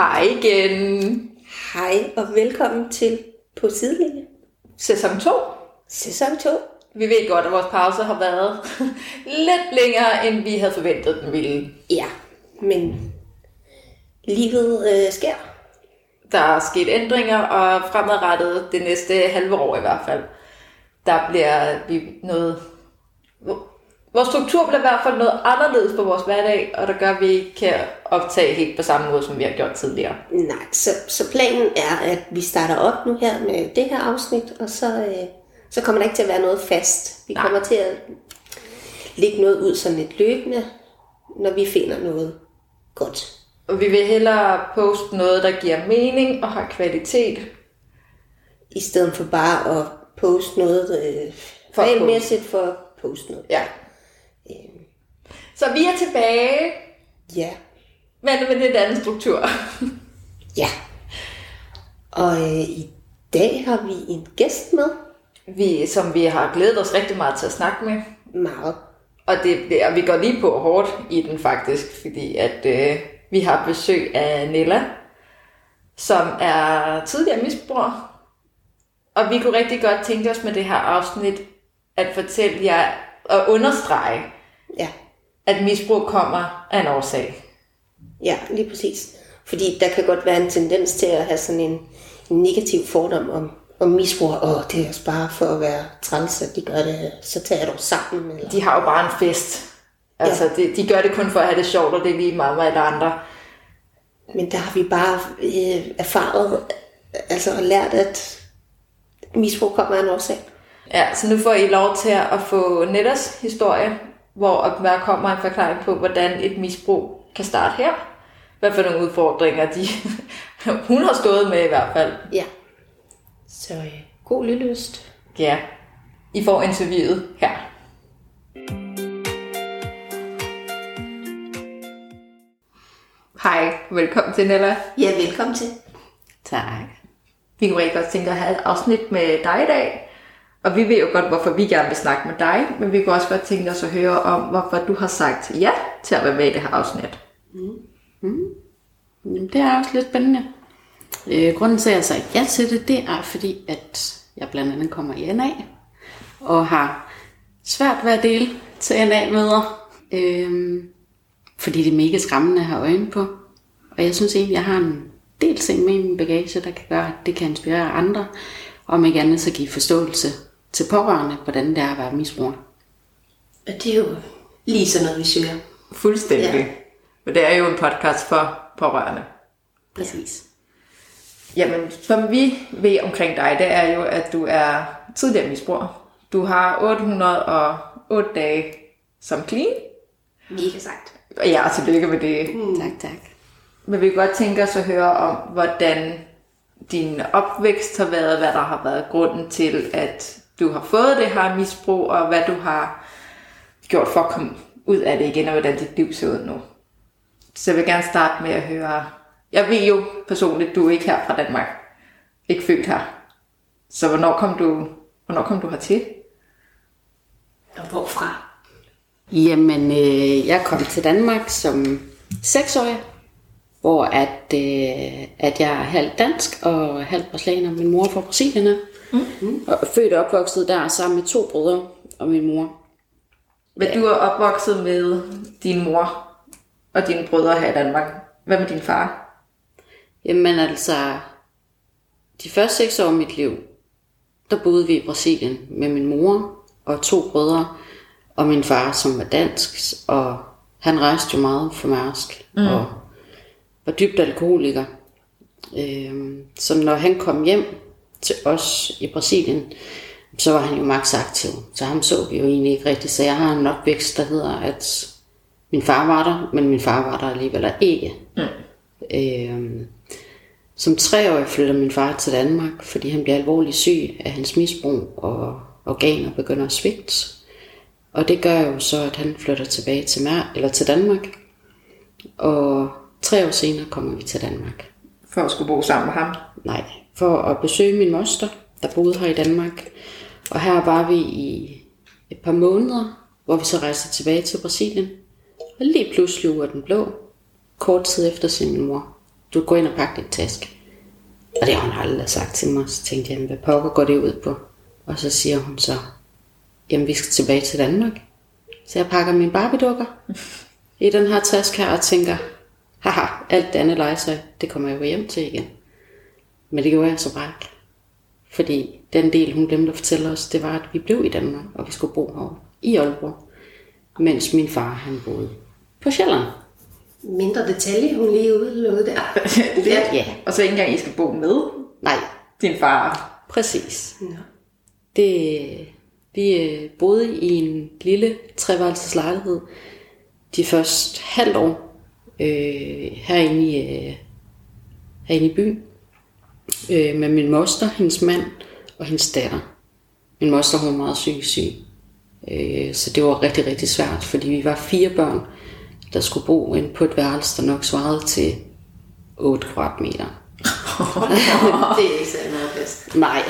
Hej igen. Hej og velkommen til På Sidelinje. Sæson 2. Sæson 2. Vi ved godt, at vores pause har været lidt længere, end vi havde forventet, den ville. Ja, men livet øh, sker. Der er sket ændringer, og fremadrettet det næste halve år i hvert fald, der bliver vi noget... Vores struktur bliver i hvert fald noget anderledes på vores hverdag, og der gør, at vi ikke kan optage helt på samme måde, som vi har gjort tidligere. Nej, så, så planen er, at vi starter op nu her med det her afsnit, og så, øh, så kommer der ikke til at være noget fast. Vi Nej. kommer til at lægge noget ud sådan lidt løbende, når vi finder noget godt. Og vi vil hellere poste noget, der giver mening og har kvalitet. I stedet for bare at poste noget øh, For regelmæssigt for at poste noget. Ja. Så vi er tilbage, Ja. men med en lidt anden struktur. Ja. Og øh, i dag har vi en gæst med. Vi, som vi har glædet os rigtig meget til at snakke med. Meget. Og det, det, og vi går lige på hårdt i den faktisk, fordi at øh, vi har besøg af Nella, som er tidligere misbruger. Og vi kunne rigtig godt tænke os med det her afsnit at fortælle jer og understrege, Ja. At misbrug kommer af en årsag. Ja, lige præcis. Fordi der kan godt være en tendens til at have sådan en, en negativ fordom om, om misbrug, og det er også bare for at være træls, at de gør det, så tager du sammen. Eller... De har jo bare en fest. Altså, ja. de, de gør det kun for at have det sjovt, og det er lige meget med alle andre. Men der har vi bare øh, erfaret, altså og lært, at misbrug kommer af en årsag. Ja, så nu får I lov til at få Nettas historie, hvor der kommer en forklaring på, hvordan et misbrug kan starte her. Hvad for nogle udfordringer de, hun har stået med i hvert fald. Ja. Så øh, god lyttelyst. Ja, I får interviewet her. Hej, velkommen til Nella. Ja, velkommen til. Tak. Vi kunne rigtig godt tænke at have et afsnit med dig i dag. Og vi ved jo godt, hvorfor vi gerne vil snakke med dig, men vi kunne også godt tænke os at høre om, hvorfor du har sagt ja til at være med i det her afsnit. Mm. mm. Jamen, det er også lidt spændende. Øh, grunden til, at jeg sagde ja til det, det er fordi, at jeg blandt andet kommer i NA, og har svært ved at dele til NA-møder, øh, fordi det er mega skræmmende at have øjne på. Og jeg synes egentlig, jeg har en del ting med i min bagage, der kan gøre, at det kan inspirere andre, om ikke andet så give forståelse til pårørende, hvordan det er at være misbruger. Og det er jo lige sådan noget, vi søger. Fuldstændig. Ja. For det er jo en podcast for pårørende. Præcis. Jamen, som vi ved omkring dig, det er jo, at du er tidligere misbruger. Du har 808 dage som clean. Mega sagt. Og ja, tillykke med det. Mm. Tak, tak. Men vi kan godt tænke os at høre om, hvordan din opvækst har været, hvad der har været grunden til, at du har fået det her misbrug, og hvad du har gjort for at komme ud af det igen, og hvordan dit liv ser ud nu. Så jeg vil gerne starte med at høre, jeg ved jo personligt, du er ikke her fra Danmark, ikke født her. Så hvornår kom du, hvornår kom du hertil? Og hvorfra? Jamen, øh, jeg kom til Danmark som seksårig, hvor at, øh, at jeg er halvt dansk og halvt brasilianer. Min mor er fra Brasilien, mm. og født og opvokset der sammen med to brødre og min mor. Men du er opvokset med din mor og dine brødre her i Danmark. Hvad med din far? Jamen altså, de første seks år af mit liv, der boede vi i Brasilien med min mor og to brødre, og min far, som var dansk, og han rejste jo meget for Mærsk, mm. og var dybt alkoholiker. Øhm, så når han kom hjem til os i Brasilien, så var han jo max aktiv. Så ham så vi jo egentlig ikke rigtigt. Så jeg har en opvækst, der hedder, at min far var der, men min far var der alligevel ikke. Mm. Øhm, som treårig flytter min far til Danmark, fordi han bliver alvorligt syg af hans misbrug, og organer begynder at svigte. Og det gør jo så, at han flytter tilbage til, Mer- eller til Danmark. Og tre år senere kommer vi til Danmark. For at skulle bo sammen med ham? Nej, for at besøge min moster, der boede her i Danmark. Og her var vi i et par måneder, hvor vi så rejste tilbage til Brasilien. Og lige pludselig ud af den blå, kort tid efter sin min mor du går ind og pakker din taske. Og det har hun aldrig sagt til mig. Så tænkte jeg, hvad pokker går det ud på? Og så siger hun så, jamen vi skal tilbage til Danmark. Så jeg pakker mine barbedukker i den her taske her og tænker, haha, alt det andet legetøj, det kommer jeg jo hjem til igen. Men det gjorde jeg så bare ikke. Fordi den del, hun glemte at fortælle os, det var, at vi blev i Danmark, og vi skulle bo her i Aalborg. Mens min far, han boede på Sjælland. Mindre detalje, hun lige udelukkede der. det. Ja. Og så ikke engang, I skal bo med Nej, din far. præcis. Nå. Det, vi øh, boede i en lille treværelses lejlighed de første halvt år øh, herinde, i, øh, herinde i byen øh, med min moster, hendes mand og hendes datter. Min moster hun var meget psykisk syg, øh, så det var rigtig, rigtig svært, fordi vi var fire børn, der skulle bo inde på et værelse, der nok svarede til 8 kvadratmeter. det er ikke særlig meget bedst. Nej.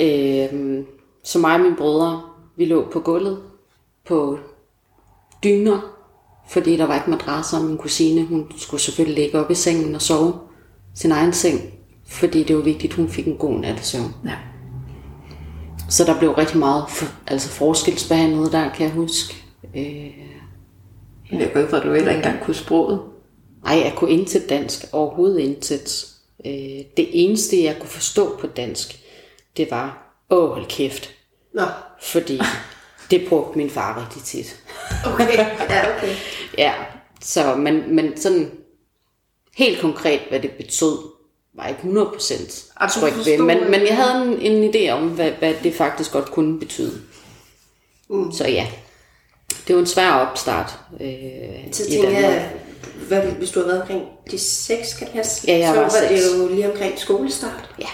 Øh, så mig og mine brødre, vi lå på gulvet på dyner, fordi der var ikke madrasser. Min kusine, hun skulle selvfølgelig ligge op i sengen og sove sin egen seng, fordi det var vigtigt, at hun fik en god nattesøvn. Ja. Så der blev rigtig meget for, altså forskelsbehandlet der, kan jeg huske. Øh, Jeg går ud fra, at du heller ikke engang kunne sproget. ej, jeg kunne intet dansk, overhovedet intet. Øh, det eneste, jeg kunne forstå på dansk, det var, åh, hold kæft. Nå, Fordi det brugte min far rigtig tit. okay. Ja, okay. Ja, så, men, men sådan helt konkret, hvad det betød, var ikke 100% Ah, du tryg ved. Men, men jeg havde en, en idé om, hvad, hvad det faktisk godt kunne betyde. Mm. Så ja, det var en svær opstart øh, Så tænker jeg, hvad, hvis du har været omkring de seks, kan det passe? Ja, jeg så var var det jo lige omkring skolestart. Ja,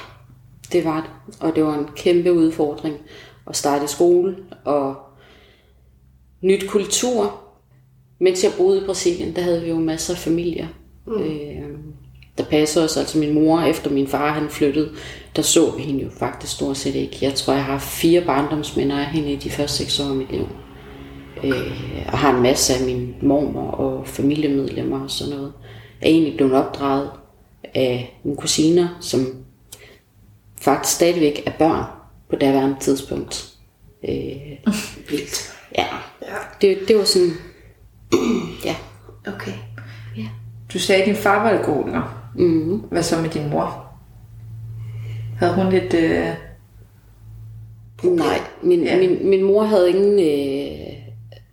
det var det. Og det var en kæmpe udfordring at starte i skole og nyt kultur. Mens jeg boede i Brasilien, der havde vi jo masser af familier. Mm. Øh, der passede os, altså min mor, efter min far han flyttede, der så vi hende jo faktisk stort set ikke. Jeg tror, jeg har fire barndomsminder af hende i de første seks år af mit liv. Øh, og har en masse af mine mormor og familiemedlemmer og sådan noget. Jeg er egentlig blevet opdraget af mine kusiner, som faktisk stadigvæk er børn på daværende tidspunkt. Øh, Vildt. ja, Ja, det, det var sådan, ja, okay. Du sagde, at din far var alkoholiker. Mm, Hvad så med din mor? Havde hun lidt... Øh... nej, min, Ja. min, min mor havde ingen, øh,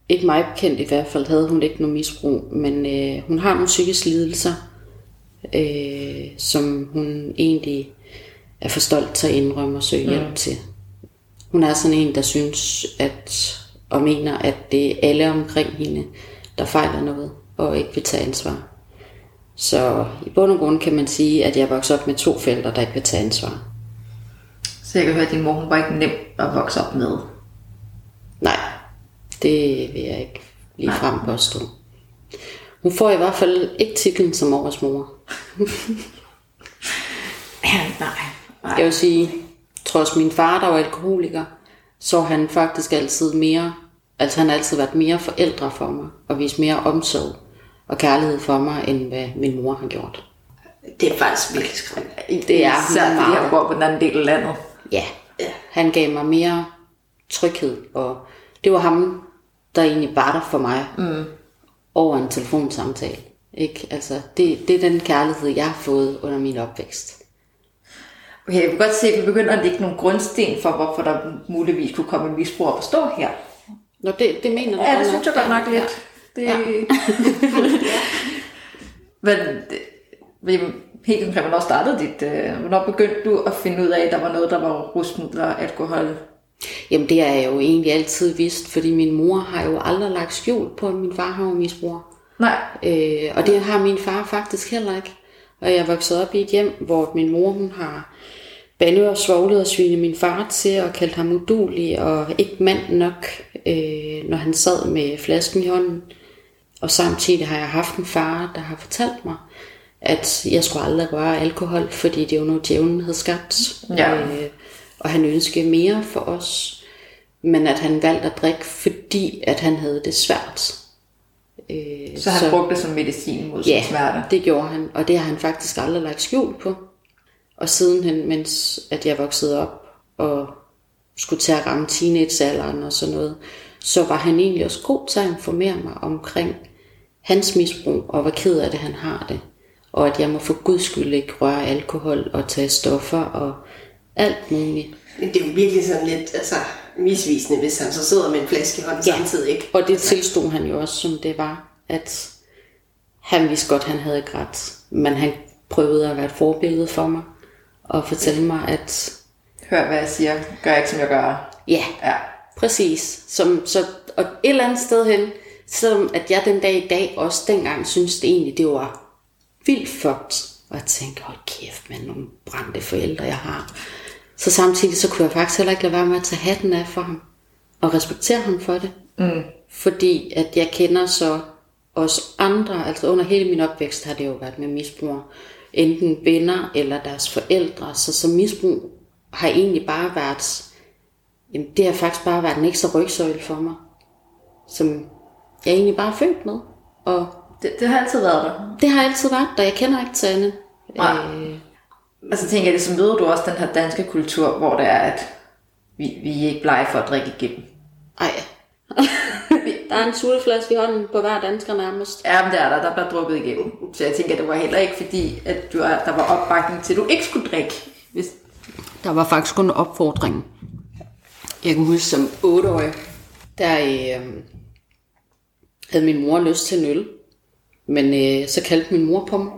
ikke mig bekendt i hvert fald, havde hun ikke noget misbrug, men øh, hun har nogle psykiske lidelser, øh, som hun egentlig er for stolt til at indrømme og søge hjælp til. Hun er sådan en, der synes, at og mener, at det er alle omkring hende, der fejler noget, og ikke vil tage ansvar. Så i bund og grund kan man sige, at jeg voksede op med to forældre, der ikke vil tage ansvar. Så jeg kan høre, at din mor hun var ikke nem at vokse op med. Nej, det vil jeg ikke lige frem påstå. Hun får i hvert fald ikke titlen som årets mor. Nej. nej. Jeg vil sige, trods min far, der var alkoholiker, så han faktisk altid mere, altså han har altid været mere forældre for mig, og vist mere omsorg og kærlighed for mig, end hvad min mor har gjort. Det er faktisk virkelig skræmmende. Det er Især meget. jeg bor på den anden del af landet. Ja, Ja. han gav mig mere tryghed, og det var ham, der egentlig var der for mig mm. over en telefonsamtale. Ikke? Altså, det, det er den kærlighed, jeg har fået under min opvækst. Okay, jeg kan godt se, at vi begynder at lægge nogle grundsten for, hvorfor der muligvis kunne komme en misbrug op at stå her. Nå, det, det mener du Ja, det synes jeg godt nok lidt. Det... Ja. Men helt konkret, hvornår startede dit... Øh, hvornår begyndte du at finde ud af, at der var noget, der var rusmidler, alkohol? Jamen det er jeg jo egentlig altid vidst, fordi min mor har jo aldrig lagt skjul på, at min far har jo misbrug. Nej. Øh, og det har min far faktisk heller ikke. Og jeg vokset op i et hjem, hvor min mor hun har bandet og svoglet og svinet min far til og kaldt ham udulig og ikke mand nok, øh, når han sad med flasken i hånden. Og samtidig har jeg haft en far, der har fortalt mig, at jeg skulle aldrig røre alkohol, fordi det var noget, djævlen havde skabt. Ja. Øh, og han ønskede mere for os, men at han valgte at drikke, fordi at han havde det svært. Øh, Så han brugte det som medicin mod sin Ja, smerte. det gjorde han, og det har han faktisk aldrig lagt skjul på. Og sidenhen, mens at jeg voksede op og skulle til at ramme teenagealderen og sådan noget, så var han egentlig også god til at informere mig omkring hans misbrug, og hvor ked af det han har det. Og at jeg må for guds skyld ikke røre alkohol og tage stoffer og alt muligt. Men det er jo virkelig sådan lidt altså, misvisende, hvis han så sidder med en flaske i hånden ja. samtidig, ikke? Og det tilstod han jo også, som det var, at han vidste godt, han havde ikke ret. Men han prøvede at være et forbillede for mig, og fortælle mig, at Hør, hvad jeg siger. Gør ikke, som jeg gør. ja, Ja. præcis. Som, så, og et eller andet sted hen, selvom at jeg den dag i dag også dengang synes det egentlig, det var vildt fucked. Og jeg tænkte, hold kæft, man, nogle brændte forældre, jeg har. Så samtidig så kunne jeg faktisk heller ikke lade være med at tage hatten af for ham. Og respektere ham for det. Mm. Fordi at jeg kender så også andre, altså under hele min opvækst har det jo været med misbrugere. Enten venner eller deres forældre. Så som misbrug har egentlig bare været, jamen det har faktisk bare været en ekstra rygsøjle for mig. Som jeg egentlig bare er født med. Og Det, det har altid været der. det har altid været der. Jeg kender ikke til andet. Nej. Øh, Og så tænker jeg, det som ved du også den her danske kultur, hvor det er, at vi, vi er ikke blege for at drikke igennem. ej. der er en sulteflaske i hånden på hver dansker nærmest. Ja, men det er der, der bliver drukket igennem. Så jeg tænker, det var heller ikke fordi, at du er, der var opbakning til, at du ikke skulle drikke. Hvis, Der var faktisk kun en opfordring. Jeg kan huske som 8-årig, der øh, havde min mor lyst til en øl. Men øh, så kaldte min mor på mig,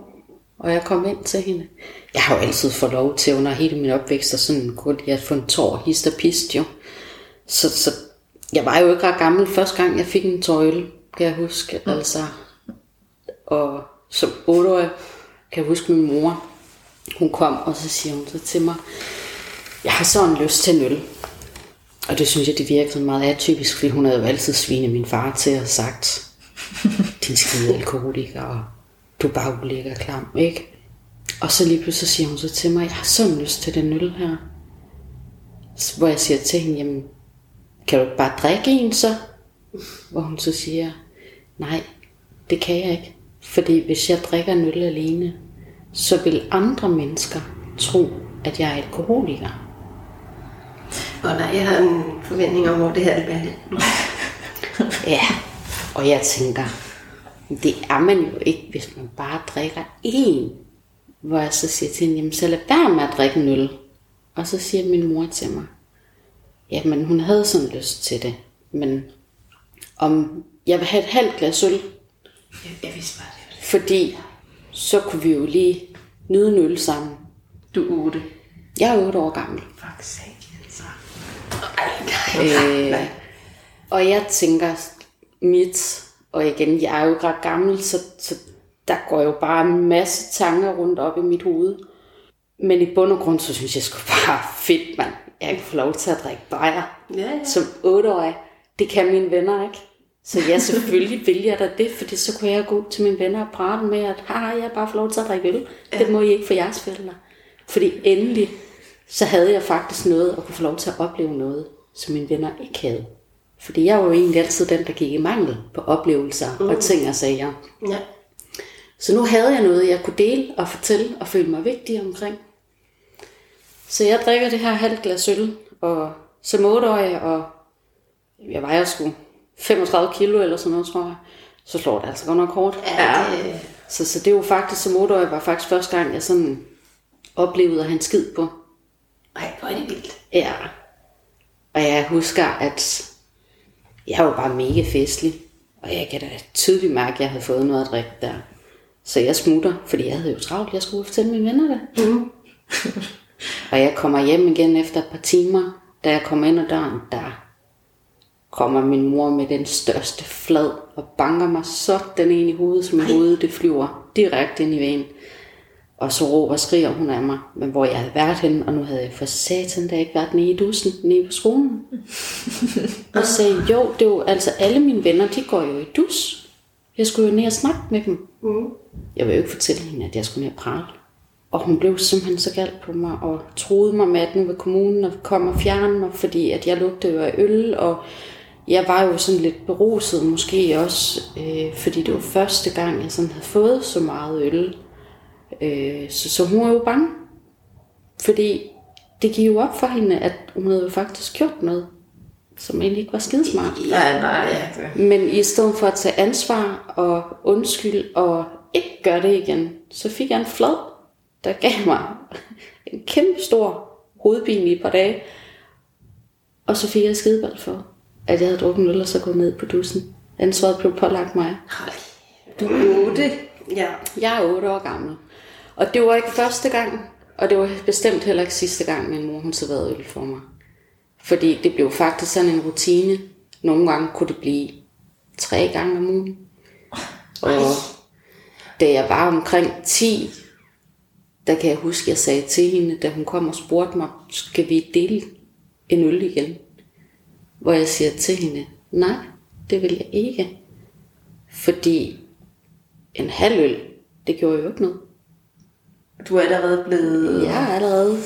og jeg kom ind til hende. Jeg har jo altid fået lov til under hele min opvækst, og sådan kunne jeg få en tår, hist og pist jo. Så, så jeg var jo ikke ret gammel første gang, jeg fik en tår øl, kan jeg huske. Mm. Altså, og som 8-årig kan jeg huske min mor, hun kom, og så siger hun så til mig, jeg har sådan lyst til en øl. Og det synes jeg, det virker sådan meget atypisk, fordi hun havde jo altid svinet min far til at have sagt, din skide alkoholiker, og du bare ulækker klam, ikke? Og så lige pludselig siger hun så til mig, jeg har sådan lyst til den øl her. Hvor jeg siger til hende, jamen, kan du bare drikke en så? Hvor hun så siger, nej, det kan jeg ikke. Fordi hvis jeg drikker en øl alene, så vil andre mennesker tro, at jeg er alkoholiker. Og nej, jeg har en forventning om, hvor det her vil være. Ja, og jeg tænker, det er man jo ikke, hvis man bare drikker én. Hvor jeg så siger til hende, jamen så lad være med at drikke en øl. Og så siger min mor til mig, jamen hun havde sådan lyst til det, men om jeg vil have et halvt glas øl, Jeg, jeg vidste bare det. fordi så kunne vi jo lige nyde en øl sammen. du er ude. Jeg er 8 år gammel. Fuck sake, altså. Ej, nej, Øh, nej. Og jeg tænker mit, og igen, jeg er jo ret gammel, så, så der går jo bare en masse tanker rundt op i mit hoved. Men i bund og grund, så synes jeg sgu bare fedt, man. Jeg kan få lov til at drikke bajer Ja, ja. som 8-årig. Det kan mine venner ikke. Så ja, selvfølgelig vil jeg da det, fordi så kunne jeg gå til mine venner og prate med, at haha, jeg har bare fået lov til at drikke øl. Det må I ikke for jeres forældre. Fordi endelig, så havde jeg faktisk noget at kunne få lov til at opleve noget, som mine venner ikke havde. Fordi jeg var jo egentlig altid den, der gik i mangel på oplevelser mm. og ting og sager. Ja. Så nu havde jeg noget, jeg kunne dele og fortælle og føle mig vigtig omkring. Så jeg drikker det her halvt glas øl, og som 8-årig, og jeg vejer sgu 35 kilo eller sådan noget, tror jeg, så slår det altså godt nok hårdt. Ja, det, Så, så det var faktisk som 8-årig, var faktisk første gang, jeg sådan oplevede at have en skid på. ej, hvor er det vildt. Ja. Og jeg husker, at jeg var bare mega festlig. Og jeg kan da tydeligt mærke, at jeg havde fået noget at drikke der. Så jeg smutter, fordi jeg havde jo travlt. Jeg skulle fortælle mine venner det. Mm. og jeg kommer hjem igen efter et par timer. Da jeg kommer ind ad døren, der kommer min mor med den største flad og banker mig sådan ind i hovedet, som i hovedet det flyver direkte ind i vægen. Og så råber og skriger hun af mig, men hvor jeg havde været henne, og nu havde jeg for satan da ikke været nede i dussen, nede på skolen. og sagde jo, det er jo, altså alle mine venner, de går jo i dus. Jeg skulle jo ned og snakke med dem. Mm. Jeg vil jo ikke fortælle hende, at jeg skulle ned og prale. Og hun blev simpelthen så galt på mig, og troede mig med, at nu ved kommunen og kom og fjerne mig, fordi at jeg lugtede jo af øl, og jeg var jo sådan lidt beruset måske også, øh, fordi det var første gang, jeg sådan havde fået så meget øl. Øh, så, så hun var jo bange. Fordi det gik jo op for hende, at hun havde jo faktisk gjort noget, som egentlig ikke var skidesmart. Nej, nej. Det. Men i stedet for at tage ansvar og undskyld og ikke gøre det igen, så fik jeg en flad, der gav mig en kæmpe stor hovedpine i et par dage. Og så fik jeg skideball for, at jeg havde drukket øl og så gået ned på dussen. Ansvaret blev pålagt mig. Du er 8. Ja. Jeg er 8 år gammel. Og det var ikke første gang, og det var bestemt heller ikke sidste gang, min mor hun serverede øl for mig. Fordi det blev faktisk sådan en rutine. Nogle gange kunne det blive tre gange om ugen. Og da jeg var omkring 10, der kan jeg huske, jeg sagde til hende, da hun kom og spurgte mig, skal vi dele en øl igen? Hvor jeg siger til hende, nej, det vil jeg ikke. Fordi en halv øl, det gjorde jo ikke noget. Du er allerede blevet... Jeg er allerede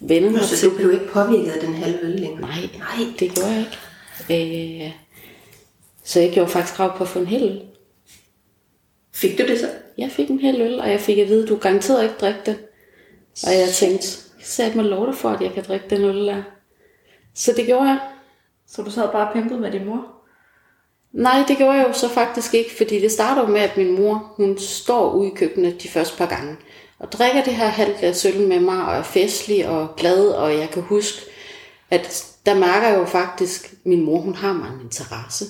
vennet mig Så du blev ikke påvirket af den halve øl længere? Nej, Nej. det gjorde jeg ikke. Øh, så jeg gjorde faktisk krav på at få en hel øl. Fik du det så? Jeg fik en hel øl, og jeg fik at vide, at du garanteret ikke drikke den. Og jeg tænkte, jeg satte mig lov for, at jeg kan drikke den øl der. Så det gjorde jeg. Så du sad bare og pimpede med din mor? Nej, det gjorde jeg jo så faktisk ikke, fordi det starter med, at min mor, hun står ude i køkkenet de første par gange, og drikker det her halvt glas øl med mig, og er festlig og glad, og jeg kan huske, at der mærker jeg jo faktisk, at min mor, hun har mig en interesse.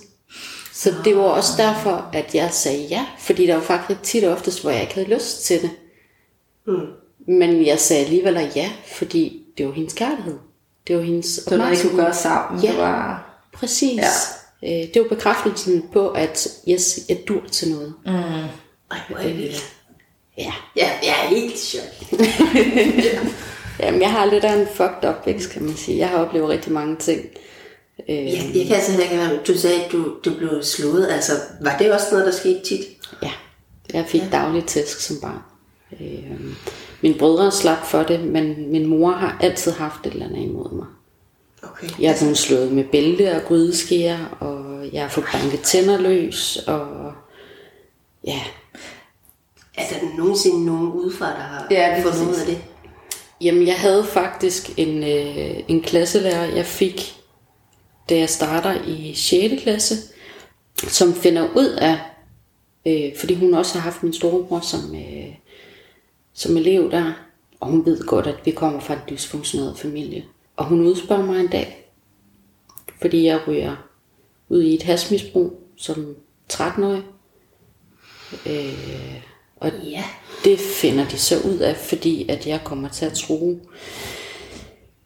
Så det var også derfor, at jeg sagde ja, fordi der var faktisk tit og oftest, hvor jeg ikke havde lyst til det. Mm. Men jeg sagde alligevel ja, fordi det var hendes kærlighed. Det var hendes Det var I kunne gøre sammen. Ja. Det var... Præcis. Ja. Ja. Det var bekræftelsen på, at yes, jeg dur til noget. Mm. Ej, hvor er det vildt. Ja. Ja, jeg er helt chok. Jamen, jeg har lidt af en fucked opvækst, kan man sige. Jeg har oplevet rigtig mange ting. Øh, Jeg, jeg kan altså ikke være Du sagde, at du, du blev slået. Altså, var det også noget, der skete tit? Ja, jeg fik ja. daglig tæsk som barn. Øh, mine brødre slap for det, men min mor har altid haft et eller andet imod mig. Okay. Jeg er blevet slået med bælte og grydeskære, og jeg har fået banket tænder løs, og ja, Er der nogensinde nogen udefra, der har Ja, fået noget af det? Jamen, jeg havde faktisk en, øh, en klasselærer, jeg fik, da jeg starter i 6. klasse, som finder ud af, øh, fordi hun også har haft min storebror som, øh, som elev der, og hun ved godt, at vi kommer fra en dysfunktioneret familie. Og hun udspørger mig en dag, fordi jeg ryger ud i et hasmisbrug som 13-årig. Øh, og Ja. det finder de så ud af, fordi at jeg kommer til at tro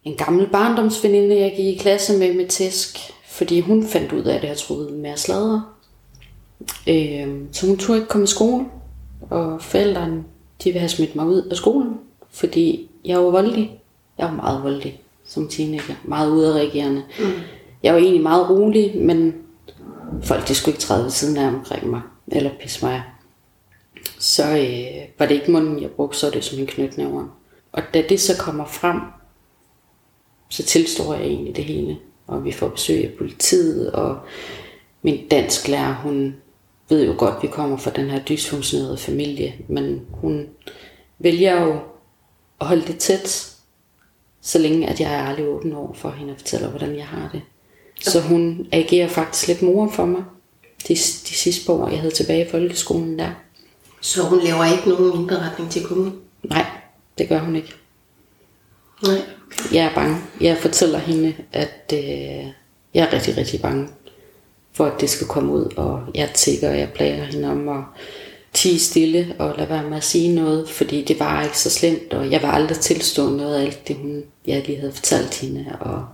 en gammel barndomsveninde, jeg gik i klasse med med tæsk, fordi hun fandt ud af, at jeg troede med at sladre. Øh, så hun turde ikke komme i skole, og forældrene de vil have smidt mig ud af skolen, fordi jeg var voldelig. Jeg var meget voldelig som teenager, meget udadreagerende. Mm. Jeg var egentlig meget rolig, men folk de skulle ikke træde ved siden af omkring mig, eller pisse mig så øh, var det ikke munden, jeg brugte, så det som en knytnæver. Og da det så kommer frem, så tilstår jeg egentlig det hele. Og vi får besøg af politiet, og min dansk lærer, hun ved jo godt, at vi kommer fra den her dysfunktionerede familie, men hun vælger jo at holde det tæt, så længe at jeg er aldrig åben over for hende og fortæller, hvordan jeg har det. Så hun agerer faktisk lidt mor for mig de, de sidste par år, jeg havde tilbage i folkeskolen der. Så hun laver ikke nogen indberetning til kommunen? Nej, det gør hun ikke. Nej. Jeg er bange. Jeg fortæller hende, at øh, jeg er rigtig, rigtig bange for, at det skal komme ud. Og jeg tænker, og jeg plager hende om at tige stille og lade være med at sige noget, fordi det var ikke så slemt, og jeg var aldrig tilstå noget af alt det, hun, jeg lige havde fortalt hende. Og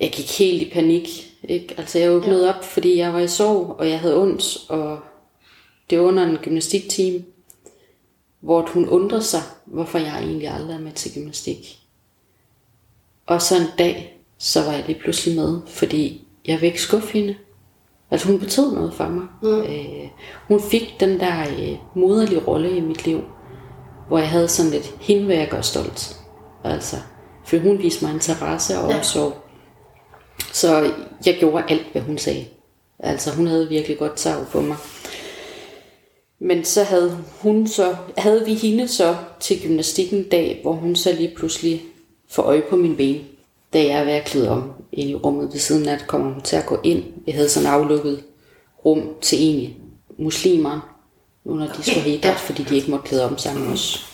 jeg gik helt i panik. Ikke? Altså jeg åbnede op, fordi jeg var i sorg, og jeg havde ondt, og det var under en gymnastiktime, hvor hun undrede sig, hvorfor jeg egentlig aldrig er med til gymnastik. Og så en dag, så var jeg lige pludselig med, fordi jeg vil ikke skuffe hende. Altså hun betød noget for mig. Mm. Øh, hun fik den der øh, moderlige rolle i mit liv, hvor jeg havde sådan lidt, hende vil jeg gøre stolt. Altså, for hun viste mig interesse og Ja. omsorg. Så jeg gjorde alt, hvad hun sagde. Altså hun havde virkelig godt tag på mig. Men så havde hun så, havde vi hende så til gymnastikken en dag, hvor hun så lige pludselig får øje på min ben. Da jeg er ved at klæde om i rummet ved siden af, kommer hun til at gå ind. Vi havde sådan aflukket rum til egentlig muslimer, nu når de skulle idræt, fordi de ikke måtte klæde om sammen os.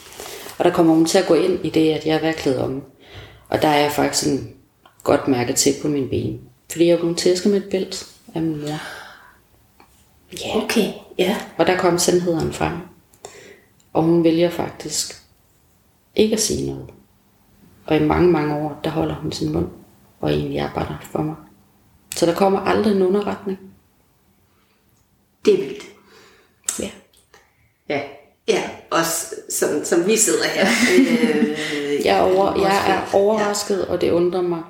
Og der kommer hun til at gå ind i det, at jeg er ved at klæde om. Og der er jeg faktisk sådan godt mærket til på min ben. Fordi jeg blevet tæsket med et bælt af min mor. Ja. Okay, ja. Og der kom sandheden frem. Og hun vælger faktisk ikke at sige noget. Og i mange, mange år, der holder hun sin mund og egentlig arbejder for mig. Så der kommer aldrig en underretning. Det er vildt. Ja. Ja. Ja, også som, som vi sidder her. øh, Jeg er, over, jeg er overrasket, og det undrer mig.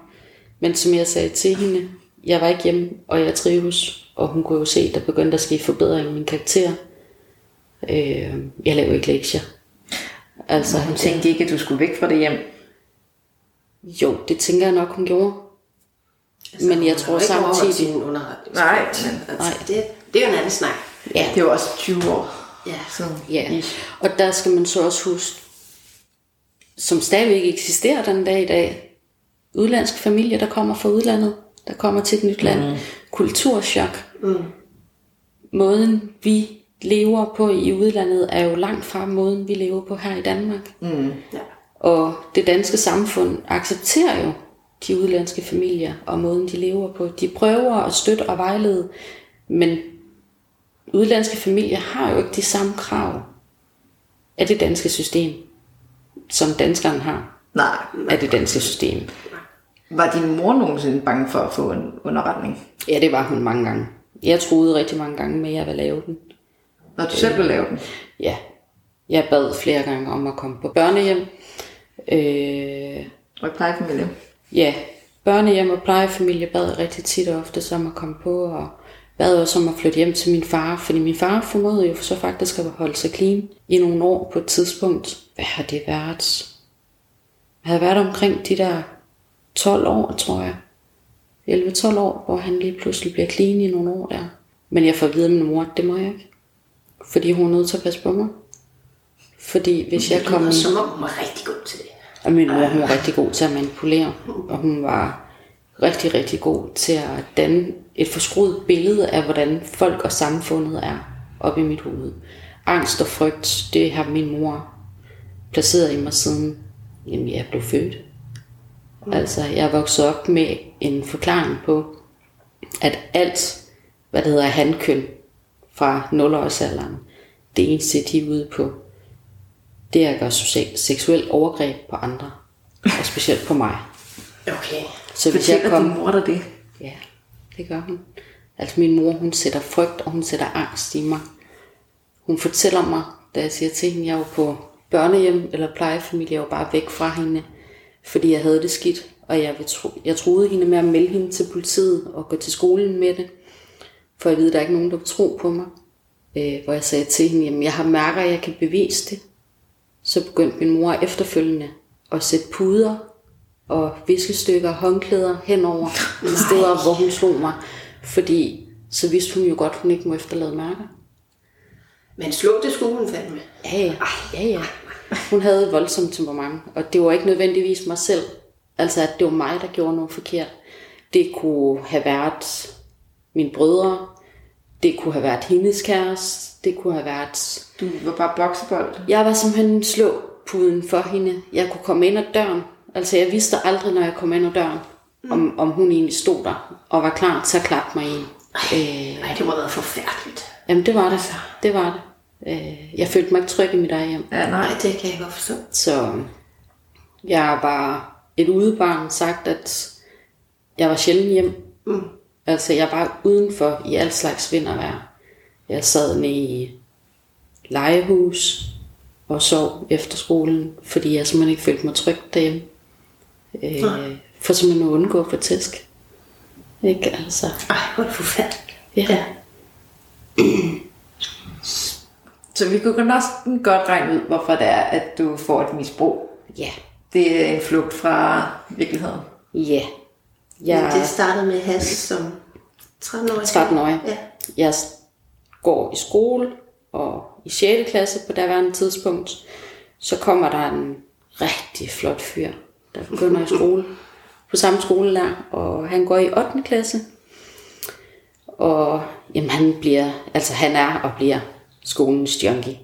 Men som jeg sagde til hende, jeg var ikke hjemme, og jeg trives. Og hun kunne jo se, at der begyndte at ske forbedring i min karakter. Øh, jeg laver ikke lektier. Altså, Så hun tænkte ikke, at du skulle væk fra det hjem. jo, det tænker jeg nok, hun gjorde. Altså, Men jeg hun tror samtidig- underretning. Nej, Altså, Nej. Det, det er jo en anden snak. Ja, Det var også 20 år Ja. siden. Ja, og der skal man så også huske, som stadigvæk eksisterer den dag i dag, udlandske familier, der kommer fra udlandet, der kommer til et nyt land, mm. kulturschok. Mm. Måden vi lever på i udlandet er jo langt fra måden vi lever på her i Danmark. Mm. Ja. Og det danske samfund accepterer jo de udlandske familier og måden de lever på. De prøver at støtte og vejlede, men udlandske familier har jo ikke de samme krav af det danske system, som danskeren har Nej. af det danske system. Var din mor nogensinde bange for at få en underretning? Ja, det var hun mange gange. Jeg troede rigtig mange gange med, at jeg ville lave den. Når du selv ville lave den? Ja, jeg bad flere gange om at komme på børnehjem. Øh, Og plejefamilie? Ja, børnehjem og plejefamilie bad rigtig tit og ofte som at komme på, og bad også om at flytte hjem til min far, fordi min far formåede jo så faktisk at holde sig clean i nogle år på et tidspunkt. Hvad har det været? Jeg havde været omkring de der 12 år, tror jeg. 11-12 år, hvor han lige pludselig bliver clean i nogle år der. Men jeg får at vide af min mor, at det må jeg ikke. Fordi hun er nødt til at passe på mig. Fordi hvis jeg kom... som om hun var rigtig god til det. Og min mor hun var rigtig god til at manipulere, og hun var rigtig, rigtig god til at danne et forskruet billede af, hvordan folk og samfundet er op i mit hoved. Angst og frygt, det har min mor placeret i mig siden jamen, jeg blev født. Altså, jeg er vokset op med en forklaring på, at alt, hvad det hedder handkøn fra 0-årsalderen, det eneste, de er ude på, det er at gøre seksuel overgreb på andre. Og specielt på mig. Okay. Så hvis jeg Fortæller kom... din mor dig det? Ja, det gør hun. Altså min mor, hun sætter frygt, og hun sætter angst i mig. Hun fortæller mig, da jeg siger til hende, jeg var på børnehjem eller plejefamilie, jeg var bare væk fra hende, fordi jeg havde det skidt, og jeg, tro, jeg troede hende med at melde hende til politiet og gå til skolen med det, for jeg ved, at der er ikke nogen, der vil tro på mig. Øh, hvor jeg sagde til hende, jamen jeg har mærker, at jeg kan bevise det. Så begyndte min mor efterfølgende at sætte puder og viskestykker og håndklæder henover steder, hvor hun slog mig. Fordi så vidste hun jo godt, hun ikke må efterlade mærker. Men slå det skulle hun fandme. Ja, ja. ja, ja. Hun havde et voldsomt temperament, og det var ikke nødvendigvis mig selv. Altså, at det var mig, der gjorde noget forkert. Det kunne have været mine brødre, det kunne have været hendes kæreste, det kunne have været... Du var bare boksebold. Jeg var simpelthen slå puden for hende. Jeg kunne komme ind ad døren. Altså, jeg vidste aldrig, når jeg kom ind ad døren, om, om hun egentlig stod der og var klar til at klappe mig i. Øh, Nej, det må have været forfærdeligt. jamen, det var det. Det var det. Øh, jeg følte mig ikke tryg i mit eget hjem. Ja, nej. Det kan jeg godt forstå. Så jeg var et udebarn sagt, at jeg var sjældent hjem. Mm. Altså jeg var udenfor i alt slags vind og vejr. Jeg sad nede i legehus og sov efter skolen, fordi jeg simpelthen ikke følte mig tryg derhjemme. Øh, for simpelthen at undgå for tæsk. Ikke altså. Ej, hvor er det forfærdeligt. Ja. Ja. Så vi kunne næsten godt regne ud, hvorfor det er, at du får et misbrug. Ja. Det er en flugt fra virkeligheden. Ja. Jeg Men det startede med has som 13 år. 13 år. Ja. Jeg går i skole og i 6. klasse på daværende tidspunkt. Så kommer der en rigtig flot fyr, der begynder i skole på samme skole der, og han går i 8. klasse. Og jamen, han bliver, altså han er og bliver skolens junkie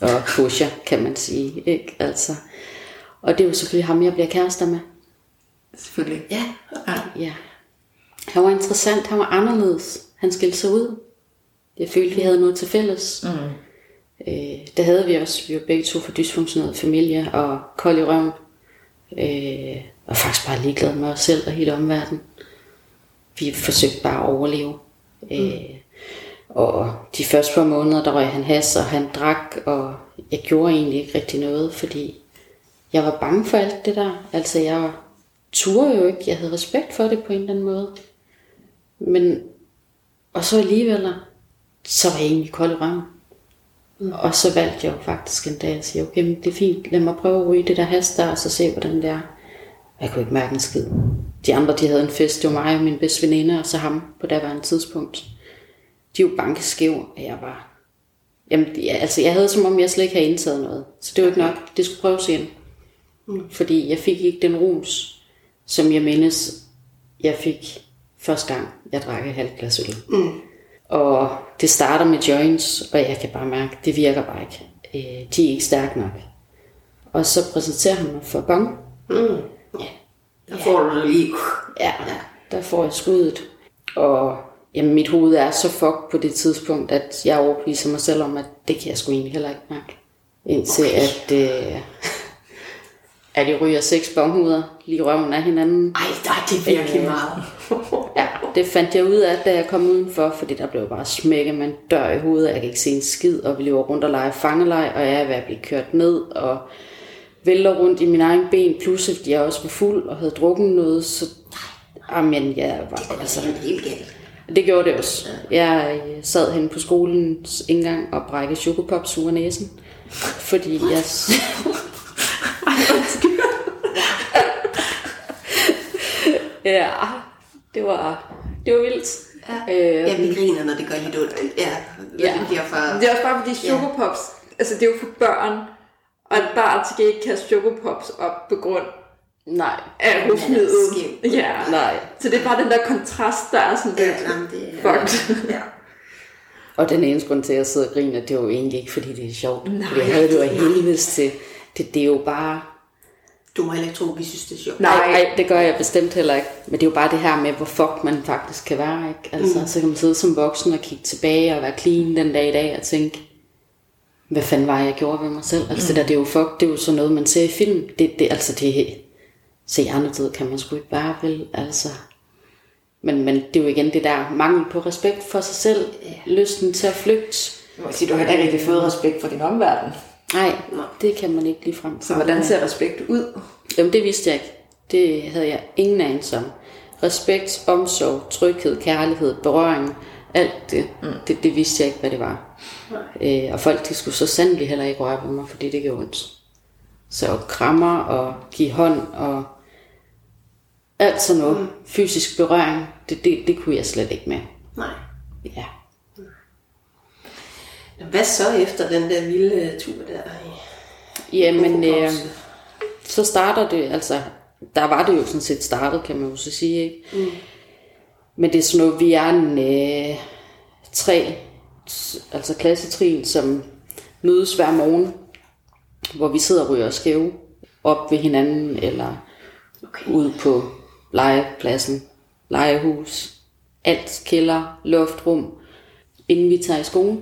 og pusher, kan man sige. Ikke? Altså. Og det er jo selvfølgelig ham, jeg bliver kærester med. Selvfølgelig. Ja. Ja. Ja. Han var interessant, han var anderledes. Han skilte sig ud. Jeg følte, vi havde noget til fælles. Mm. Øh, det havde vi også. Vi var begge to for dysfunktioneret familie og kold i røven. Øh, og faktisk bare ligeglade med os selv og hele omverdenen. Vi forsøgte bare at overleve. Mm. Øh, og de første par måneder, der røg han has, og han drak, og jeg gjorde egentlig ikke rigtig noget, fordi jeg var bange for alt det der. Altså, jeg turde jo ikke. Jeg havde respekt for det på en eller anden måde. Men, og så alligevel, så var jeg egentlig kold i røven. Mm. Og så valgte jeg jo faktisk en dag at sige, okay, men det er fint, lad mig prøve at ryge det der has der, og så se, hvordan det er. Jeg kunne ikke mærke en skid. De andre, de havde en fest, det var mig og min bedste veninde, og så ham på daværende tidspunkt. De var bankeskæv, og jeg var... Jamen, ja, altså, jeg havde som om, jeg slet ikke havde indtaget noget. Så det var ikke nok. Det skulle prøves igen. Mm. Fordi jeg fik ikke den rums, som jeg mindes, jeg fik første gang, jeg drak et halvt glas øl. Mm. Og det starter med joints, og jeg kan bare mærke, det virker bare ikke. Øh, de er ikke stærke nok. Og så præsenterer han mig for bong. Der får du det lige. Ja, der får jeg skuddet. Og jamen, mit hoved er så fucked på det tidspunkt, at jeg overbeviser mig selv om, at det kan jeg sgu egentlig heller ikke mærke. Indtil okay. at, øh, at jeg ryger seks bonghuder lige røven af hinanden. Ej, der er det virkelig meget. Ja, det fandt jeg ud af, da jeg kom udenfor, fordi der blev bare smækket med en dør i hovedet. Jeg kan ikke se en skid, og vi løber rundt og leger fangelej, og jeg er ved at blive kørt ned, og vælter rundt i min egen ben, plus at jeg også var fuld og havde drukket noget, så Amen, jeg var, altså, Det er helt galt. Det gjorde det også. Jeg øh, sad hen på skolens indgang og brækkede chokopops ud af næsen, fordi jeg... ja, det var, det var vildt. Ja. Øh, ja, vi griner, når det gør lidt ondt. Ja, Ja. ja. det bliver for... Det er også bare fordi chokopops, altså det er jo for børn, og et barn skal ikke kaste chokopops op på grund nej, af rusmidlet. skæv. Ja. nej. Så det er bare den der kontrast, der er sådan Ja, lidt jamen, det er... fucked. Ja. Og den eneste grund til, at jeg sidder og griner, det var jo egentlig ikke, fordi det er sjovt. Nej, jeg havde det jo af helvedes til. Det, det er jo bare... Du må heller ikke tro, at vi synes, det er sjovt. Nej. Nej, det gør jeg bestemt heller ikke. Men det er jo bare det her med, hvor fuck man faktisk kan være. Ikke? Altså, mm. Så kan man sidde som voksen og kigge tilbage og være clean den dag i dag og tænke, hvad fanden var jeg gjorde ved mig selv? Altså det der, det er jo fuck, det er jo sådan noget, man ser i film. Det, det, altså det, tid kan man sgu ikke være, vel? Altså, men, men det er jo igen det der mangel på respekt for sig selv, lysten til at flygte. Jeg må sige, du har heller ikke rigtig fået respekt for din omverden. Nej, det kan man ikke lige frem. Så hvordan ser respekt ud? Jamen det vidste jeg ikke. Det havde jeg ingen anelse om. Respekt, omsorg, tryghed, kærlighed, berøring, alt det, mm. det, det vidste jeg ikke, hvad det var. Øh, og folk de skulle så sandelig heller ikke røre ved mig, fordi det gjorde ondt. Så krammer og give hånd og alt sådan noget, mm. fysisk berøring, det, det, det kunne jeg slet ikke med. Nej. Ja. Hvad så efter den der vilde tur der? Jamen, øh, så starter det, altså, der var det jo sådan set startet, kan man jo så sige, ikke? Mm. Men det er sådan noget, vi er en øh, tre, altså klassetrin, som mødes hver morgen, hvor vi sidder og ryger skæve op ved hinanden, eller okay. ude på legepladsen, legehus, alt kælder, luftrum, inden vi tager i skole.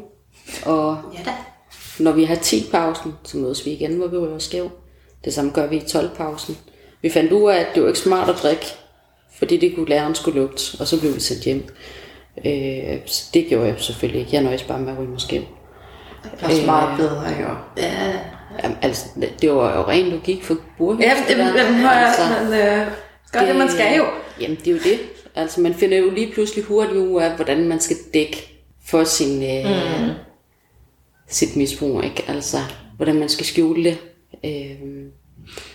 Og Ja da. når vi har 10-pausen, så mødes vi igen, hvor vi ryger skæv. Det samme gør vi i 12-pausen. Vi fandt ud af, at det var ikke smart at drikke, fordi det kunne læreren skulle lugte, og så blev vi sendt hjem. Øh, så det gjorde jeg selvfølgelig ikke. Jeg nøjes bare med at ryge mig skæv. Det er også meget bedre, jo. Ja, Jamen, altså, det var jo ren logik for burhus. Ja, det, det, det, har jeg, men øh, gør det, man skal jo. Jamen, det er jo det. Altså, man finder jo lige pludselig hurtigt ud af, hvordan man skal dække for sin, øh, mm. sit misbrug, ikke? Altså, hvordan man skal skjule det. Øh,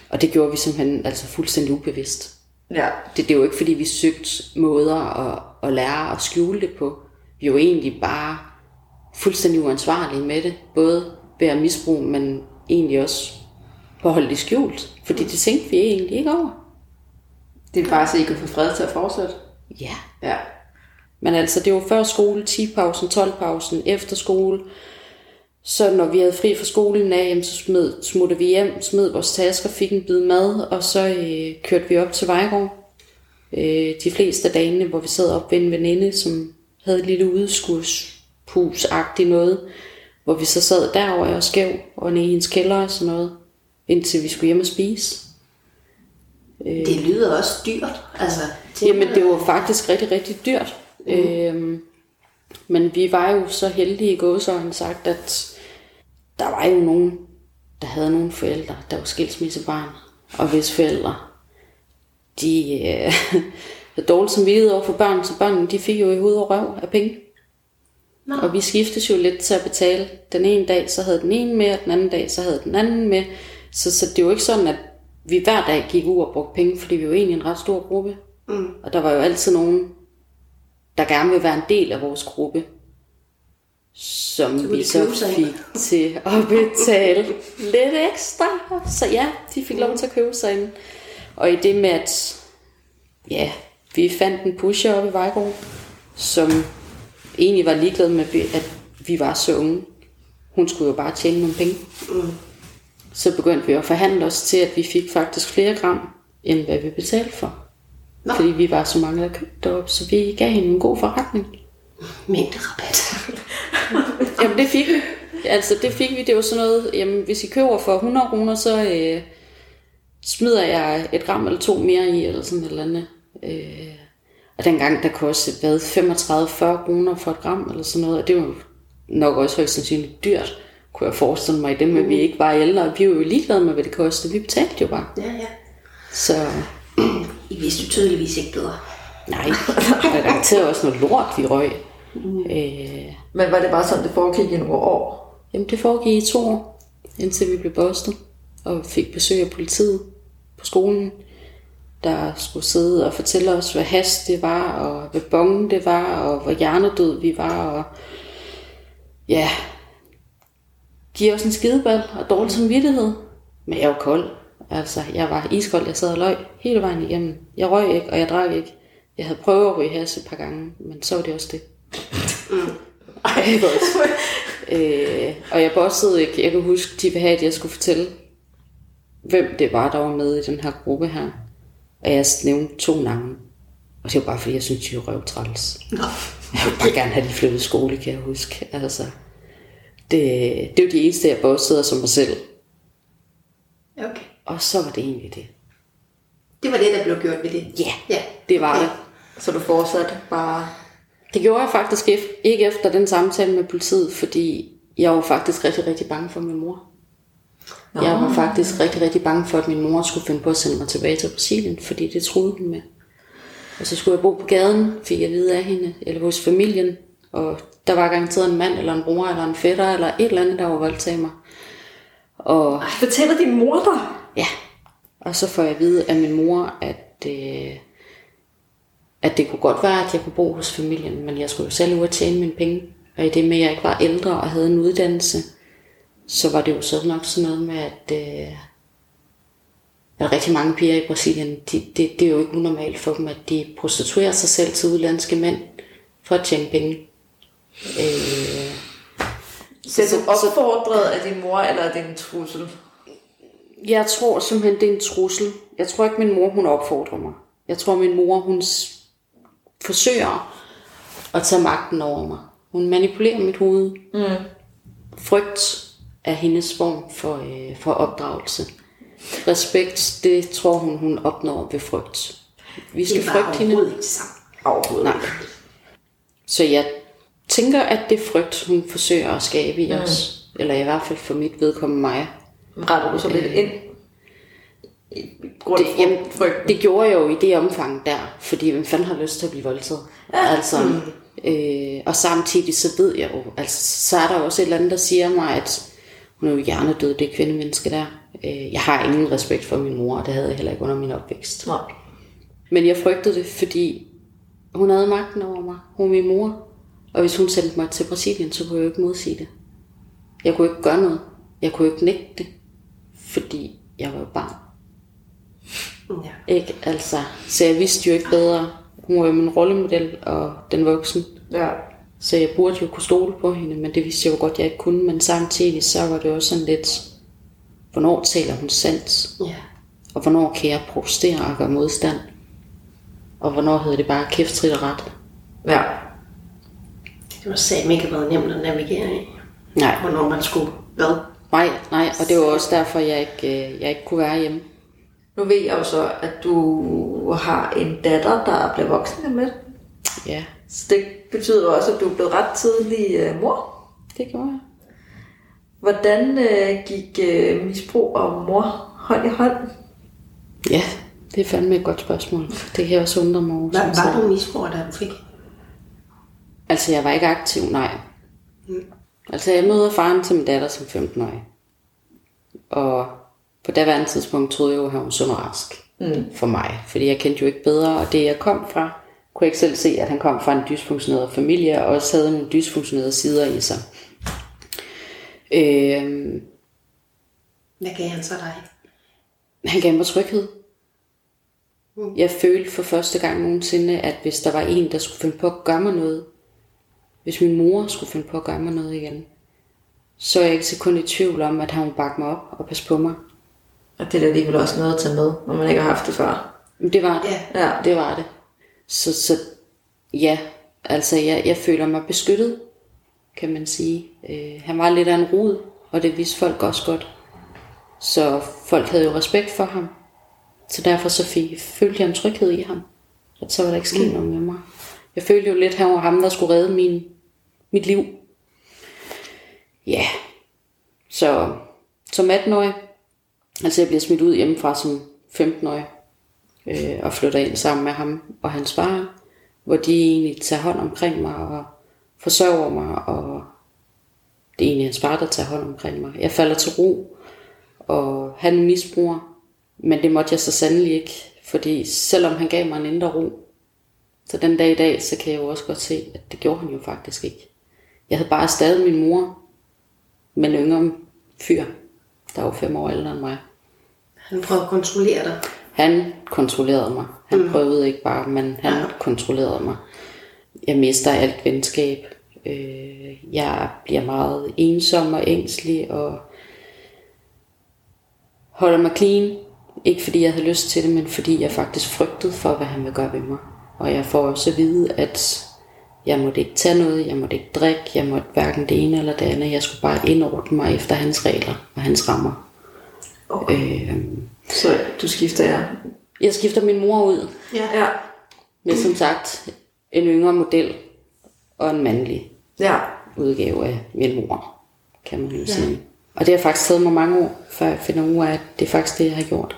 og det gjorde vi simpelthen altså fuldstændig ubevidst. Ja. Det, det er jo ikke, fordi vi søgte måder at, at lære at skjule det på. Vi er jo egentlig bare fuldstændig uansvarlige med det. Både ved at misbruge, men egentlig også på at holde det skjult. Fordi det tænkte vi egentlig ikke over. Det er bare så I kan få fred til at fortsætte. Ja. Ja. Men altså, det var før skole, 10-pausen, 12-pausen, efter skole. Så når vi havde fri fra skolen af, jamen, så smed, smuttede vi hjem, smed vores tasker, fik en bid mad, og så øh, kørte vi op til Vejgaard. Øh, de fleste af dagene, hvor vi sad op ved en veninde, som havde et lille udskudshus-agtigt noget, hvor vi så sad derovre og skæv, og nede i hendes kælder og sådan noget, indtil vi skulle hjem og spise. Det lyder også dyrt. Altså, Jamen, det var faktisk rigtig, rigtig dyrt. Mm. Øhm, men vi var jo så heldige i gåsøjne sagt, at der var jo nogen, der havde nogle forældre, der var skilsmissebarn. Og hvis forældre, de øh, havde dårligt samvittighed over for børn, så børnene de fik jo i hoved og røv af penge. Nå. Og vi skiftes jo lidt til at betale. Den ene dag, så havde den ene med, og den anden dag, så havde den anden med. Så, så det er jo ikke sådan, at vi hver dag gik ud og brugte penge, fordi vi var egentlig en ret stor gruppe. Mm. Og der var jo altid nogen, der gerne vil være en del af vores gruppe, som kunne vi så ind. fik til at betale lidt ekstra. Så ja, de fik lov til at købe sig ind. Og i det med, at ja, vi fandt en pusher oppe i Vejgaard, som egentlig var ligeglad med, at vi var så unge. Hun skulle jo bare tjene nogle penge. Mm. Så begyndte vi at forhandle os til, at vi fik faktisk flere gram, end hvad vi betalte for. Nå. Fordi vi var så mange, der købte op, så vi gav hende en god forretning. Mængderabat. Jamen det fik vi. Altså det fik vi, det var sådan noget, jamen hvis I køber for 100 kroner, så øh, smider jeg et gram eller to mere i, eller sådan et eller andet. Øh, og dengang der kostede, hvad, 35-40 kroner for et gram, eller sådan noget, og det var nok også højst sandsynligt dyrt, kunne jeg forestille mig i det med, at vi ikke var ældre. Vi var jo ligeglade med, hvad det kostede. Vi betalte jo bare. Ja, ja. Så I vidste jo tydeligvis ikke bedre. nej, der er garanteret også noget lort, vi røg. Øh, Men var det bare sådan, det foregik i nogle år? Jamen, det foregik i to år, indtil vi blev bustet og fik besøg af politiet på skolen, der skulle sidde og fortælle os, hvad has det var, og hvad bongen det var, og hvor hjernedød vi var, og ja, give os en skideball og dårlig samvittighed. Men jeg var kold. Altså, jeg var iskold, jeg sad og løg hele vejen igennem. Jeg røg ikke, og jeg drak ikke. Jeg havde prøvet at ryge has et par gange, men så var det også det. Ej, ikke også. Øh, og jeg bossede ikke. Jeg kan huske, de ville have, at jeg skulle fortælle, hvem det var, der var med i den her gruppe her. Og jeg nævnte to navne. Og det var bare, fordi jeg synes, de var røvtræls. Nå. Jeg ville bare gerne have de flyttet skole, kan jeg huske. Altså, det, det var de eneste, jeg bossede som mig selv. Okay. Og så var det egentlig det. Det var det, der blev gjort ved det. Ja, Ja. det var Okay. det. Så du fortsatte bare... Det gjorde jeg faktisk ikke efter den samtale med politiet, fordi jeg var faktisk rigtig, rigtig bange for min mor. Nå. Jeg var faktisk rigtig, rigtig bange for, at min mor skulle finde på at sende mig tilbage til Brasilien, fordi det troede hun med. Og så skulle jeg bo på gaden, fik jeg at vide af hende, eller hos familien. Og der var garanteret en mand, eller en bror, eller en fætter, eller et eller andet, der var voldtaget mig. Og Ej, fortæller din mor dig? Ja, og så får jeg at vide af min mor, at, øh, at det kunne godt være, at jeg kunne bo hos familien, men jeg skulle jo selv ud og tjene mine penge. Og i det med, at jeg ikke var ældre og havde en uddannelse, så var det jo så nok sådan noget med, at, øh, at rigtig mange piger i Brasilien, de, det, det er jo ikke unormalt for dem, at de prostituerer sig selv til udlandske mænd for at tjene penge. Øh, Bliver Så- du opfordret af din mor, eller er det en trussel? Jeg tror simpelthen, det er en trussel. Jeg tror ikke, min mor hun opfordrer mig. Jeg tror, min mor hun forsøger at tage magten over mig. Hun manipulerer mit hoved. Mm. Frygt er hendes form for, øh, for opdragelse. Respekt, det tror hun, hun opnår ved frygt. Vi skal frygte hende. overhovedet ikke sammen. Overhovedet Nej. Så jeg tænker, at det er frygt, hun forsøger at skabe i os. Eller i hvert fald for mit vedkommende mig. Retter du så lidt ind? I grund Det, jamen, frygten. det gjorde jeg jo i det omfang der, fordi hvem fanden har lyst til at blive voldtaget? Ja. Altså, øh, og samtidig så ved jeg jo, altså, så er der også et eller andet, der siger mig, at hun er jo hjernedød, det kvindemenneske der. Øh, jeg har ingen respekt for min mor, og det havde jeg heller ikke under min opvækst. Nej. Men jeg frygtede det, fordi hun havde magten over mig. Hun var min mor. Og hvis hun sendte mig til Brasilien, så kunne jeg jo ikke modsige det. Jeg kunne ikke gøre noget. Jeg kunne ikke nægte det, fordi jeg var jo barn. Ja. Ikke? Altså, så jeg vidste jo ikke bedre. Hun var jo min rollemodel og den voksen. Ja. Så jeg burde jo kunne stole på hende, men det vidste jeg jo godt, jeg ikke kunne. Men samtidig så var det også sådan lidt, hvornår taler hun sandt? Ja. Og hvornår kan jeg protestere og gøre modstand? Og hvornår hedder det bare kæft, trit og ret? Ja. Det var sagde ikke været nemt at navigere i. Nej, Hvornår man skulle hvad? nej, nej. Og det var også derfor, jeg ikke, øh, jeg ikke kunne være hjemme. Nu ved jeg jo så, at du har en datter, der bliver voksen med. Ja, Så det betyder også, at du er blevet ret tidlig uh, mor. det gjorde jeg. Hvordan uh, gik uh, misbrug og mor hånd i hånd? Ja, det er fandme et godt spørgsmål. Det kan jeg også undre mig over. Var, du misbruger, da du fik? Altså, jeg var ikke aktiv, nej. Altså, jeg møder faren til min datter som 15-årig. Og på daværende tidspunkt troede jeg jo, at han var sund og rask mm. for mig. Fordi jeg kendte jo ikke bedre, og det jeg kom fra, kunne jeg ikke selv se, at han kom fra en dysfunktioneret familie, og også havde nogle dysfunktionerede sider i sig. Øh, Hvad gav han så dig? han gav mig tryghed. Jeg følte for første gang nogensinde, at hvis der var en, der skulle finde på at gøre mig noget, hvis min mor skulle finde på at gøre mig noget igen, så er jeg ikke sekund i tvivl om, at han ville bakke mig op og passe på mig. Og det er alligevel også noget at tage med, når man ikke har haft det før. Det var det. Ja. Ja. Det var det. Så, så ja, altså jeg, jeg føler mig beskyttet, kan man sige. Øh, han var lidt af en rod, og det vidste folk også godt. Så folk havde jo respekt for ham. Så derfor så fik, følte jeg en tryghed i ham. At så var der ikke sket mm. noget med mig. Jeg følte jo lidt, at han var ham, der skulle redde min, mit liv. Ja. Så som 18-årig, altså jeg bliver smidt ud hjemmefra som 15-årig, øh, og flytter ind sammen med ham og hans far, hvor de egentlig tager hånd omkring mig og forsørger mig, og det er egentlig hans far, der tager hånd omkring mig. Jeg falder til ro, og han misbruger, men det måtte jeg så sandelig ikke, fordi selvom han gav mig en indre ro, så den dag i dag, så kan jeg jo også godt se, at det gjorde han jo faktisk ikke. Jeg havde bare stadig min mor, men en yngre fyr, der var fem år ældre end mig. Han prøvede at kontrollere dig. Han kontrollerede mig. Han mm. prøvede ikke bare, men han ja. kontrollerede mig. Jeg mister alt venskab. Øh, jeg bliver meget ensom og ængstelig og holder mig clean. Ikke fordi jeg havde lyst til det, men fordi jeg faktisk frygtede for, hvad han vil gøre ved mig. Og jeg får også at vide, at jeg måtte ikke tage noget, jeg måtte ikke drikke, jeg måtte hverken det ene eller det andet. Jeg skulle bare indordne mig efter hans regler og hans rammer. Okay. Øh, Så du skifter ja. jeg skifter min mor ud Ja. Ja. med som sagt en yngre model og en mandlig Ja. udgave af min mor, kan man jo sige. Og det har faktisk taget mig mange år, før jeg finder ud af, at det er faktisk det, jeg har gjort.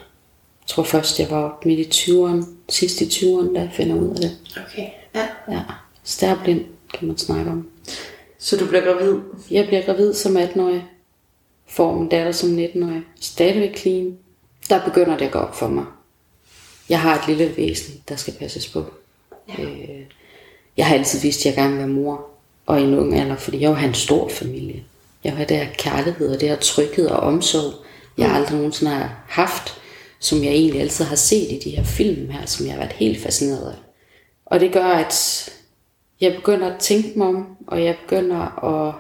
Jeg tror først, jeg var midt i 20'erne, sidst i 20'erne, da jeg finder ud af det. Okay. Ja. Ja, stærblind kan man snakke om. Så du bliver gravid. Jeg bliver gravid som 18-årig, får min datter som 19-årig, stadigvæk clean. Der begynder det at gå op for mig. Jeg har et lille væsen, der skal passes på. Ja. Øh, jeg har altid vidst, at jeg gerne vil være mor, og i en ung alder, fordi jeg vil have en stor familie. Jeg have det her kærlighed, og det her tryghed og omsorg, jeg aldrig nogensinde har haft, som jeg egentlig altid har set i de her film her, som jeg har været helt fascineret af. Og det gør, at jeg begynder at tænke mig om, og jeg begynder at,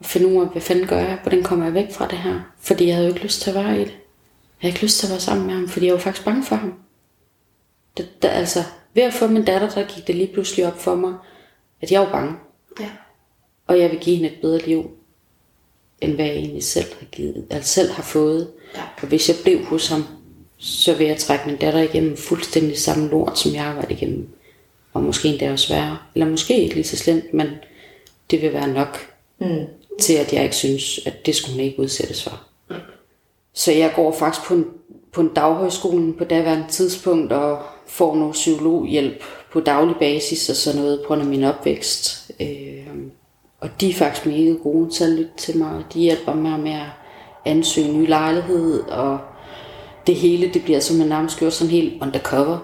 at finde ud af, hvad fanden gør jeg, hvordan kommer jeg væk fra det her. Fordi jeg havde jo ikke lyst til at være i det. Jeg havde ikke lyst til at være sammen med ham, fordi jeg var faktisk bange for ham. Det, det, altså, ved at få min datter, der gik det lige pludselig op for mig, at jeg var bange. Ja. Og jeg vil give hende et bedre liv, end hvad jeg egentlig selv har, givet, altså selv har fået. Ja. Og hvis jeg blev hos ham, så vil jeg trække min datter igennem fuldstændig samme lort, som jeg har været igennem. Og måske endda også værre. Eller måske ikke lige så slemt, men det vil være nok mm. til, at jeg ikke synes, at det skulle hun ikke udsættes for. Mm. Så jeg går faktisk på en, på en daghøjskole på daværende tidspunkt og får noget psykologhjælp på daglig basis og sådan noget på grund af min opvækst. Øh, og de er faktisk mega gode til at lytte til mig. De hjælper mig med at ansøge en ny lejlighed, og det hele det bliver som man nærmest gjort sådan helt undercover.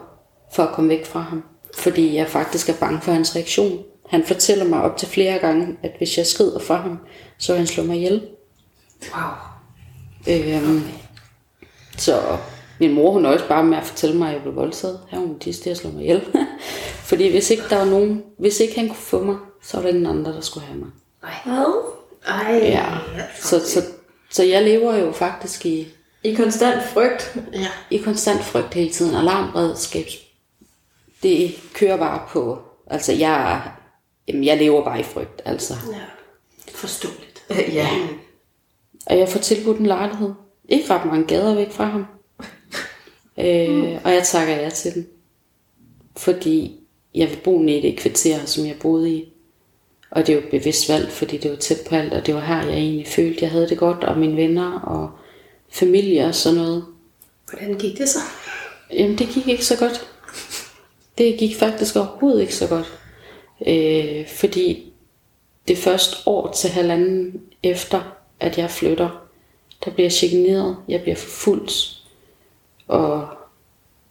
for at komme væk fra ham. Fordi jeg faktisk er bange for hans reaktion. Han fortæller mig op til flere gange, at hvis jeg skrider fra ham, så vil han slå mig ihjel. Wow. Øhm, så min mor, hun også bare med at fortælle mig, at jeg blev voldtaget. Her hun de til at slå mig ihjel. Fordi hvis ikke der var nogen, hvis ikke han kunne få mig, så var der ingen andre, der skulle have mig. Hvad? Ej. Ja. Så, så, så jeg lever jo faktisk i, I konstant frygt. Ja. i konstant frygt hele tiden. Alarmredskab, det kører bare på. Altså jeg, jamen, jeg lever bare i frygt, altså. ja. Forståeligt. Ja. Og jeg får tilbudt en lejlighed. Ikke ret mange gader væk fra ham. Øh, og jeg takker ja til den. Fordi jeg vil bo nede i det kvarter, som jeg boede i. Og det er jo et bevidst valg, fordi det var tæt på alt, og det var her, jeg egentlig følte, jeg havde det godt, og mine venner og familie og sådan noget. Hvordan gik det så? Jamen, det gik ikke så godt. Det gik faktisk overhovedet ikke så godt. Øh, fordi det første år til halvanden efter, at jeg flytter, der bliver jeg chikaneret, jeg bliver forfulgt, og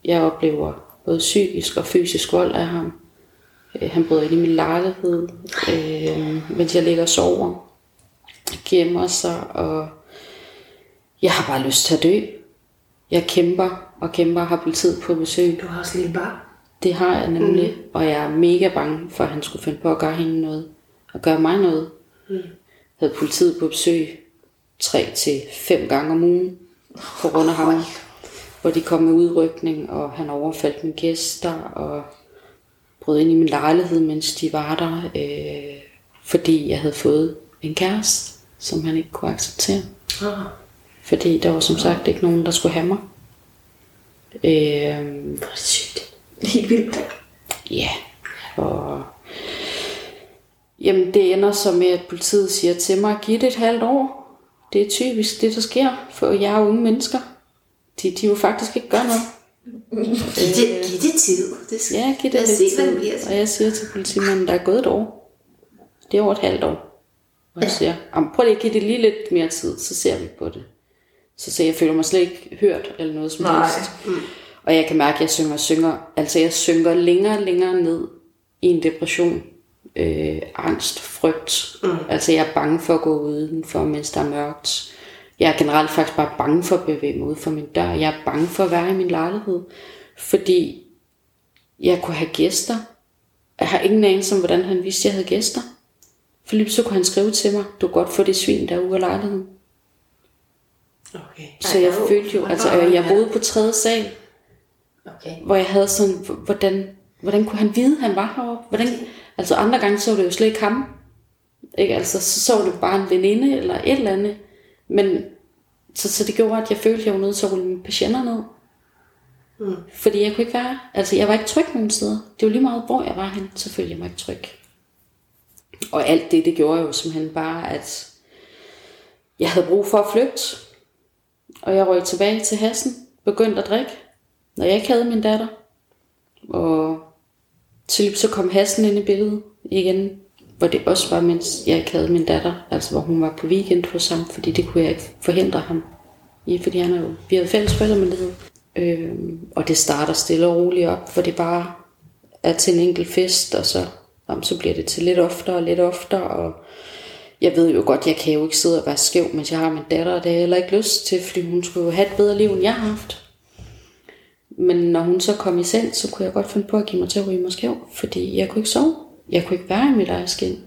jeg oplever både psykisk og fysisk vold af ham. Øh, han bryder ind i min lejlighed, øh, mens jeg ligger og sover, gemmer sig, og jeg har bare lyst til at dø. Jeg kæmper og kæmper og har politiet på besøg. Du har også lille barn. Det har jeg nemlig, mm. og jeg er mega bange for, at han skulle finde på at gøre hende noget, og gøre mig noget. Mm. Jeg havde politiet på besøg tre til fem gange om ugen, på grund af ham, hvor de kom med udrykning, og han overfaldt mine gæster, og brød ind i min lejlighed, mens de var der, øh, fordi jeg havde fået en kæreste, som han ikke kunne acceptere. Ah. Fordi der var som sagt ikke nogen, der skulle have mig. Øh, Hvor sygt. Helt vildt. Ja, og jamen det ender så med, at politiet siger til mig, giv det et halvt år. Det er typisk det, der sker for jer unge mennesker. De, de jo faktisk ikke gør noget. Giv det, giv det tid. Det skal, Ja, giv det Lad os lidt se, tid. bliver til. Og jeg siger til politimanden, der er gået et år. Det er over et halvt år. Og jeg siger, "Jamen, prøv lige at give det lige lidt mere tid, så ser vi på det. Så siger jeg, jeg føler mig slet ikke hørt eller noget som Nej. helst. Og jeg kan mærke, at jeg synger og synger. Altså jeg synker længere og længere ned i en depression. Øh, angst, frygt. Mm. Altså jeg er bange for at gå udenfor, mens der er mørkt. Jeg er generelt faktisk bare bange for at bevæge mig ud for min dør. Jeg er bange for at være i min lejlighed. Fordi jeg kunne have gæster. Jeg har ingen anelse om, hvordan han vidste, at jeg havde gæster. For lige så kunne han skrive til mig, du kan godt få det svin der ude af lejligheden. Okay. Så jeg følte jo, altså jeg boede på tredje sal, Okay. hvor jeg havde sådan, hvordan, hvordan kunne han vide, han var heroppe? Hvordan, altså andre gange så det jo slet ikke ham. Ikke? Altså, så så det bare en veninde eller et eller andet. Men så, så det gjorde, at jeg følte, at jeg var nødt til at rulle mine patienter ned. Mm. Fordi jeg kunne ikke være, altså jeg var ikke tryg nogen steder. Det var lige meget, hvor jeg var hen, så følte jeg mig ikke tryg. Og alt det, det gjorde jo simpelthen bare, at jeg havde brug for at flygte. Og jeg røg tilbage til Hassen, begyndte at drikke, når jeg ikke havde min datter. Og til så kom Hassen ind i billedet igen, hvor det også var, mens jeg ikke havde min datter, altså hvor hun var på weekend hos ham, fordi det kunne jeg ikke forhindre ham i, fordi han er jo, vi havde fælles forældremyndighed. Øhm, og det starter stille og roligt op, for det bare er til en enkelt fest, og så, jamen, så bliver det til lidt oftere og lidt oftere, og jeg ved jo godt, jeg kan jo ikke sidde og være skæv, mens jeg har min datter, og det har jeg heller ikke lyst til, fordi hun skulle jo have et bedre liv, end jeg har haft. Men når hun så kom i seng, så kunne jeg godt finde på at give mig til at ryge mig skæv, fordi jeg kunne ikke sove. Jeg kunne ikke være i mit eget skin.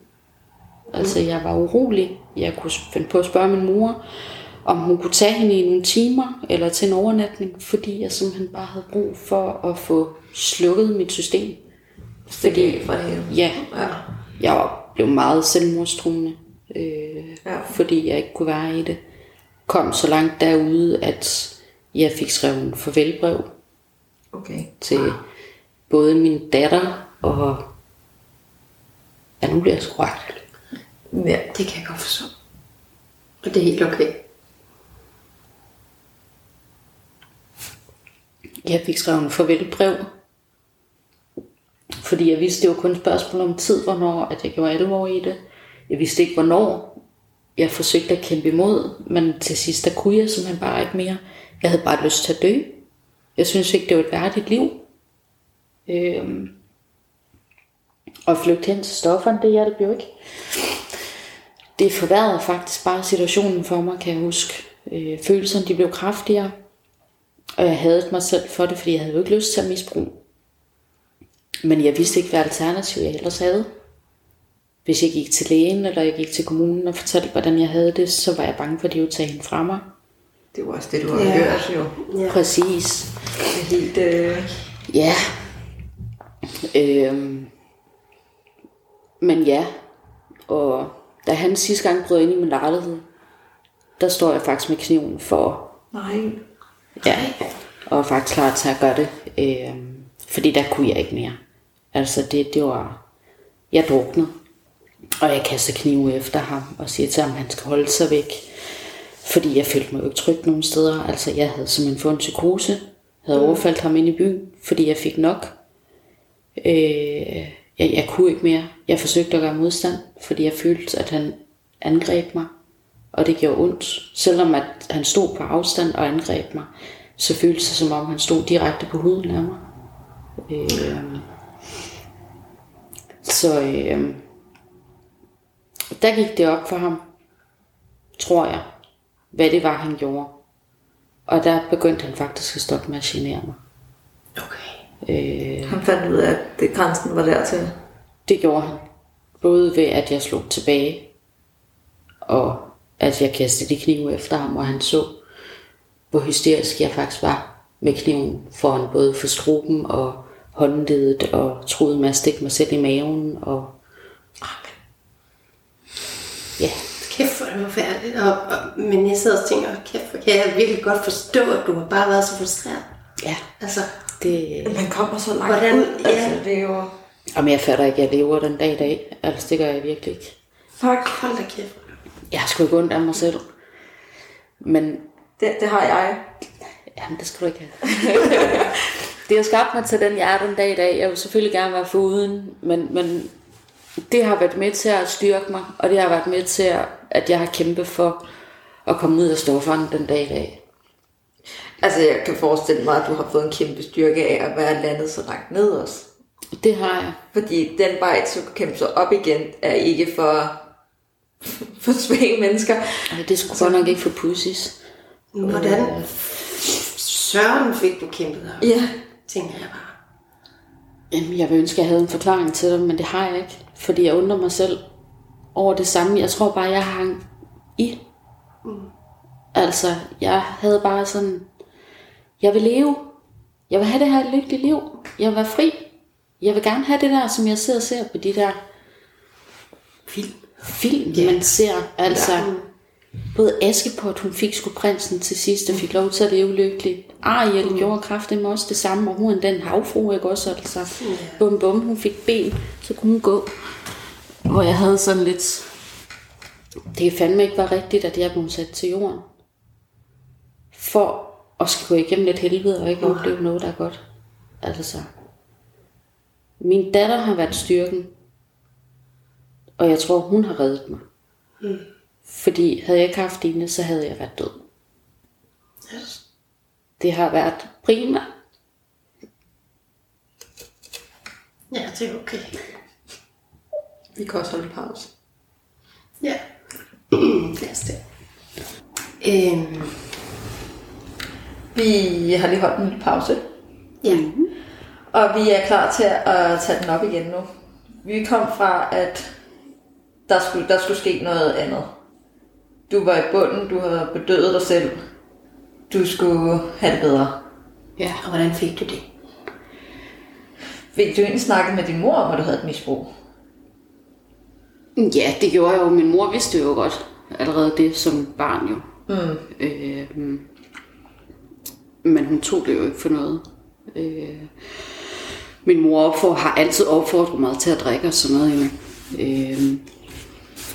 Altså, jeg var urolig. Jeg kunne finde på at spørge min mor, om hun kunne tage hende i nogle timer, eller til en overnatning, fordi jeg simpelthen bare havde brug for at få slukket mit system. Fordi, for det hele. ja, Ja. jeg blev meget selvmordstruende, øh, ja. fordi jeg ikke kunne være i det. Kom så langt derude, at jeg fik skrevet en farvelbrev Okay. til både min datter og... Ja, nu bliver jeg sgu. Ja. Det kan jeg godt forstå. Og det er helt okay. Jeg fik skrevet en farvelbrev, fordi jeg vidste, det var kun et spørgsmål om tid, hvornår at jeg gjorde alvor i det. Jeg vidste ikke, hvornår jeg forsøgte at kæmpe imod, men til sidst, der kunne jeg simpelthen bare ikke mere. Jeg havde bare lyst til at dø. Jeg synes ikke, det var et værdigt liv. Øhm, og flygte hen til stofferne, det hjalp jo ikke. Det forværrede faktisk bare situationen for mig, kan jeg huske. Øh, følelserne de blev kraftigere, og jeg havde mig selv for det, fordi jeg havde jo ikke lyst til at misbruge. Men jeg vidste ikke, hvad alternativ jeg ellers havde. Hvis jeg gik til lægen, eller jeg gik til kommunen og fortalte, hvordan jeg havde det, så var jeg bange for, at de ville tage hende fra mig. Det var også det, du har Ja. hørt jo. Ja. Præcis. Det er helt... Øh... Ja. Øhm. Men ja. Og da han sidste gang brød ind i min lejlighed, der står jeg faktisk med kniven for, Nej. ja, og er faktisk klar til at gøre det. Øhm. Fordi der kunne jeg ikke mere. Altså det, det var, jeg druknede. Og jeg kaster knive efter ham og siger til ham, at han skal holde sig væk. Fordi jeg følte mig jo ikke tryg nogen steder. Altså jeg havde simpelthen fået en psykose. Havde overfaldt ham ind i byen, fordi jeg fik nok. Øh, jeg, jeg kunne ikke mere. Jeg forsøgte at gøre modstand, fordi jeg følte, at han angreb mig. Og det gjorde ondt. Selvom at han stod på afstand og angreb mig, så føltes det som om, han stod direkte på huden af mig. Øh, så øh, der gik det op for ham, tror jeg, hvad det var, han gjorde. Og der begyndte han faktisk at stoppe med at genere mig. Okay. Øh, Han fandt ud af, at det, grænsen var dertil. det gjorde han. Både ved, at jeg slog tilbage, og at jeg kastede de knive efter ham, og han så, hvor hysterisk jeg faktisk var med kniven foran både for struben og håndledet, og troede med at stikke mig selv i maven, og ja, Kæft, hvor er det forfærdeligt. Og, og, men jeg sidder og tænker, kæft, hvor kan jeg virkelig godt forstå, at du har bare været så frustreret. ja, Altså, det, Man kommer så langt Hvordan- ud. ja. Altså, det er jo... Jamen, jeg fatter ikke, at jeg lever den dag i dag. Altså, det gør jeg virkelig ikke. Fuck. hold da kæft. Jeg har sgu ikke ondt af mig selv. Men, Det, det har jeg. jamen, det skal du ikke have. det har skabt mig til den, jeg er den dag i dag. Jeg vil selvfølgelig gerne være foruden, men, men det har været med til at styrke mig, og det har været med til, at, at jeg har kæmpet for at komme ud af stofferne den dag i dag. Altså, jeg kan forestille mig, at du har fået en kæmpe styrke af at være landet så langt ned også. Det har jeg. Fordi den vej til at kæmpe sig op igen, er ikke for, for svage mennesker. Og det skulle godt nok ikke for pussies. Hvordan søren fik du kæmpet her? Ja. Tænker jeg bare. Jamen, jeg vil ønske, at jeg havde en forklaring til det, men det har jeg ikke. Fordi jeg undrer mig selv over det samme. Jeg tror bare, jeg hang i. Altså, jeg havde bare sådan... Jeg vil leve. Jeg vil have det her lykkelige liv. Jeg vil være fri. Jeg vil gerne have det der, som jeg sidder og ser på de der Film. film, yeah. man ser. Altså, både Askepot, hun fik sgu prinsen til sidst, og fik lov til at leve lykkeligt. Ariel mm. gjorde kraftigt også det samme, og hun den havfru, ikke også? Altså, yeah. bum bum, hun fik ben, så kunne hun gå. Hvor jeg havde sådan lidt... Det fandme ikke var rigtigt, at jeg blev sat til jorden. For at skal gå igennem lidt helvede og ikke opleve noget, der er godt. Altså, min datter har været styrken, og jeg tror, hun har reddet mig. Mm. Fordi havde jeg ikke haft hende, så havde jeg været død. Yes. Det har været prima. Ja, det er okay. Vi kan også holde pause. Ja. Lad os det. Øhm, Vi har lige holdt en lille pause, ja. og vi er klar til at tage den op igen nu. Vi kom fra, at der skulle, der skulle ske noget andet. Du var i bunden, du havde bedøvet dig selv. Du skulle have det bedre. Ja. Og hvordan fik du det? Fik du egentlig snakket med din mor om, at du havde et misbrug? Ja, det gjorde jeg jo. Min mor vidste jo godt allerede det som barn jo. Mm. Øh, men hun tog det jo ikke for noget. Øh, min mor opfor, har altid opfordret mig til at drikke og sådan noget. Jo. Øh,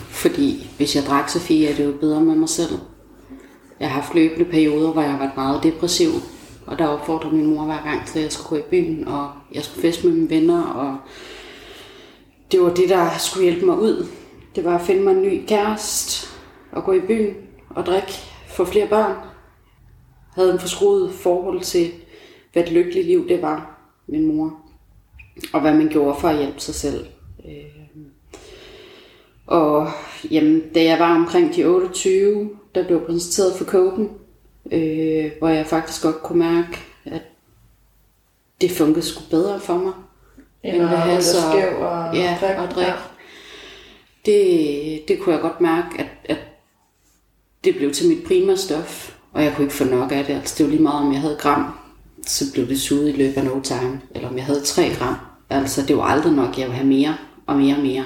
fordi hvis jeg drak, så fik jeg det jo bedre med mig selv. Jeg har haft løbende perioder, hvor jeg har været meget depressiv. Og der opfordrede min mor hver gang til, at jeg skulle gå i byen, og jeg skulle feste med mine venner, og det var det, der skulle hjælpe mig ud. Det var at finde mig en ny kæreste, og gå i byen og drikke, få flere børn. Havde en forskruet forhold til, hvad et lykkeligt liv det var, min mor. og hvad man gjorde for at hjælpe sig selv. Øhm. Og jamen, da jeg var omkring de 28, der blev præsenteret for koken, øh, hvor jeg faktisk godt kunne mærke, at det fungerede sgu bedre for mig. End at holde skæv og ja, drik. og drik. Det, det kunne jeg godt mærke, at, at det blev til mit prima stof, og jeg kunne ikke få nok af det. Altså, det var lige meget, om jeg havde gram, så blev det suget i løbet af no time. Eller om jeg havde 3 gram. Altså, det var aldrig nok. Jeg ville have mere og mere og mere.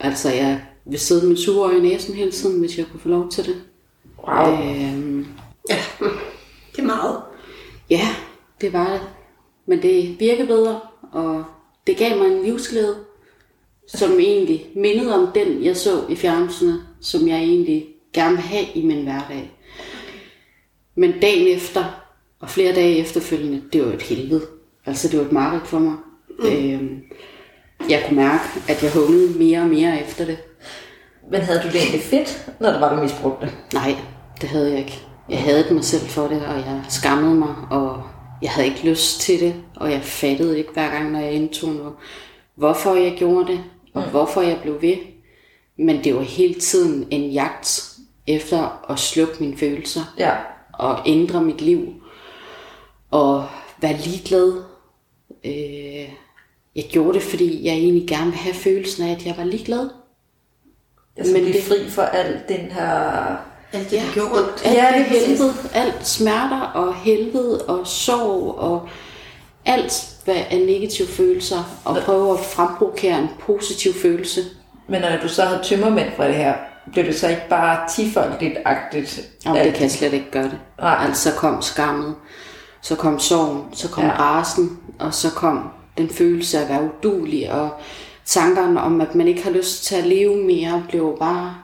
Altså, jeg vil sidde med suger i næsen hele tiden, hvis jeg kunne få lov til det. Wow. Øhm, Ja, det er meget. ja, det var det. Men det virkede bedre, og det gav mig en livsglæde, som egentlig mindede om den, jeg så i fjernsynet, som jeg egentlig gerne vil have i min hverdag. Men dagen efter, og flere dage efterfølgende, det var et helvede. Altså, det var et mareridt for mig. Mm. Øhm, jeg kunne mærke, at jeg hungrede mere og mere efter det. Men havde du det egentlig fedt, når det var, du misbrugte? Nej, det havde jeg ikke. Jeg havde mig selv for det, og jeg skammede mig, og jeg havde ikke lyst til det, og jeg fattede ikke hver gang, når jeg indtog noget, hvorfor jeg gjorde det, og mm. hvorfor jeg blev ved. Men det var hele tiden en jagt efter at slukke mine følelser, Ja. og ændre mit liv, og være ligeglad. Øh, jeg gjorde det, fordi jeg egentlig gerne ville have følelsen af, at jeg var ligeglad. Altså Men blive det- fri for al den her... Alt det, ja. gjorde ondt. Alt Ja, det helvede, alt smerter og helvede og sorg og alt, hvad er negative følelser, og prøve at fremprovokere en positiv følelse. Men når du så havde tømmermænd fra det her, blev det så ikke bare tifoldigt-agtigt? At- det kan jeg slet ikke gøre det. Nej. Altså så kom skammet, så kom sorgen, så kom ja. rasen, og så kom den følelse af at være udulig, og tankerne om, at man ikke har lyst til at leve mere, blev bare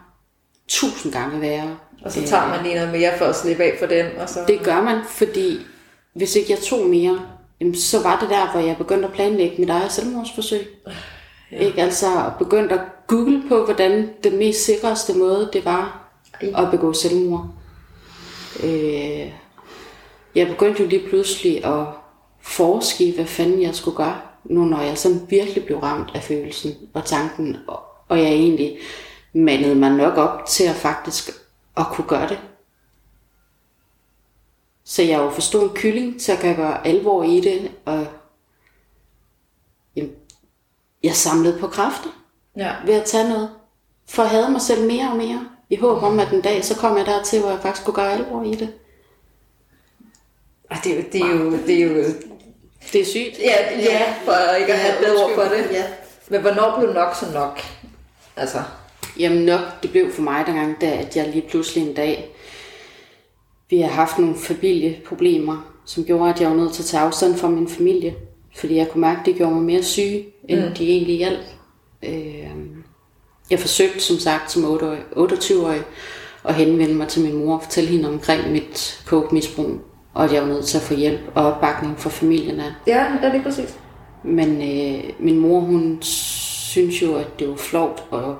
tusind gange værre. Og så tager man lige noget mere for at slippe af for den, og så... Det gør man, fordi hvis ikke jeg tog mere, så var det der, hvor jeg begyndte at planlægge mit eget selvmordsforsøg. Ja. Ikke? Altså begyndte at google på, hvordan den mest sikreste måde det var at begå selvmord. Øh, jeg begyndte jo lige pludselig at forske i, hvad fanden jeg skulle gøre, nu når jeg sådan virkelig blev ramt af følelsen og tanken, og, og jeg egentlig mandede mig nok op til at faktisk at kunne gøre det. Så jeg jo for stor en kylling at kan gøre alvor i det, og jamen, jeg samlede på kræfter Ja. ved at tage noget. For at have mig selv mere og mere. I håb om, at en dag, så kom jeg dertil, hvor jeg faktisk kunne gøre alvor i det. Og det, er jo- det, er jo, det er jo... Det er sygt. Ja, ja, for ikke at have bedre for det. Ja. Men hvornår blev nok så nok? Altså, Jamen nok, det blev for mig dengang, da at jeg lige pludselig en dag, vi har haft nogle familieproblemer, som gjorde, at jeg var nødt til at tage afstand fra min familie. Fordi jeg kunne mærke, at det gjorde mig mere syg, end mm. de egentlig hjalp. Øh, jeg forsøgte, som sagt, som 28-årig, at henvende mig til min mor og fortælle hende omkring mit coke-misbrug, og at jeg var nødt til at få hjælp og opbakning fra familien af. ja, det er lige præcis. Men øh, min mor, hun synes jo, at det var flovt, og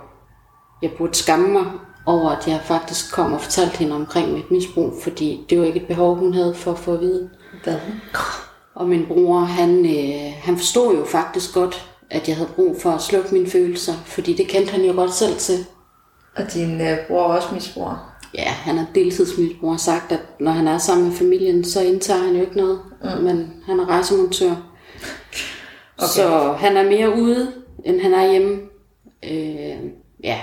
jeg burde skamme mig over, at jeg faktisk kom og fortalte hende omkring mit misbrug, fordi det var ikke et behov, hun havde for at få at vide. Hvad? Og min bror, han, øh, han forstod jo faktisk godt, at jeg havde brug for at slukke mine følelser, fordi det kendte han jo godt selv til. Og din øh, bror er også misbruger. Ja, han er deltidsmisbruger og sagt, at når han er sammen med familien, så indtager han jo ikke noget, mm. men han er rejsemontør. Okay. Så han er mere ude, end han er hjemme. Øh, ja,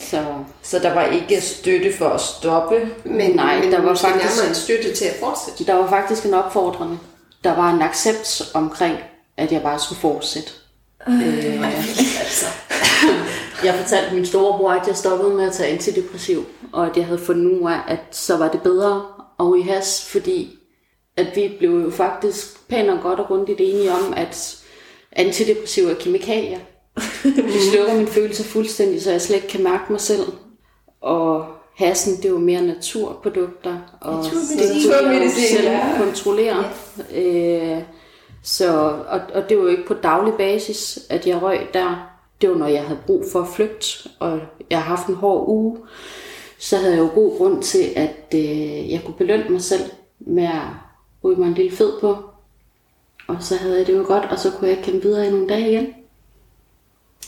så Så der var ikke støtte for at stoppe. Men, Nej, men der var faktisk- en støtte til at fortsætte. der var faktisk en opfordrende. Der var en accept omkring, at jeg bare skulle fortsætte. Altså. Jeg fortalte min storebror, at jeg stoppede med at tage antidepressiv, og at jeg havde fundet ud af, at så var det bedre og i has, fordi at vi blev jo faktisk pænt og godt og grundigt enige om, at antidepressiv er kemikalier. De slukker mine følelser fuldstændig, så jeg slet ikke kan mærke mig selv. Og hassen, det er jo mere naturprodukter. Og Naturmedicin. det Naturmedicin, selv ja. kontrollere. Øh, så, og, og det var jo ikke på daglig basis, at jeg røg der. Det var, når jeg havde brug for at flygte, og jeg har haft en hård uge. Så havde jeg jo god grund til, at øh, jeg kunne belønne mig selv med at ryge mig en lille fed på. Og så havde jeg det jo godt, og så kunne jeg kæmpe videre i nogle dage igen.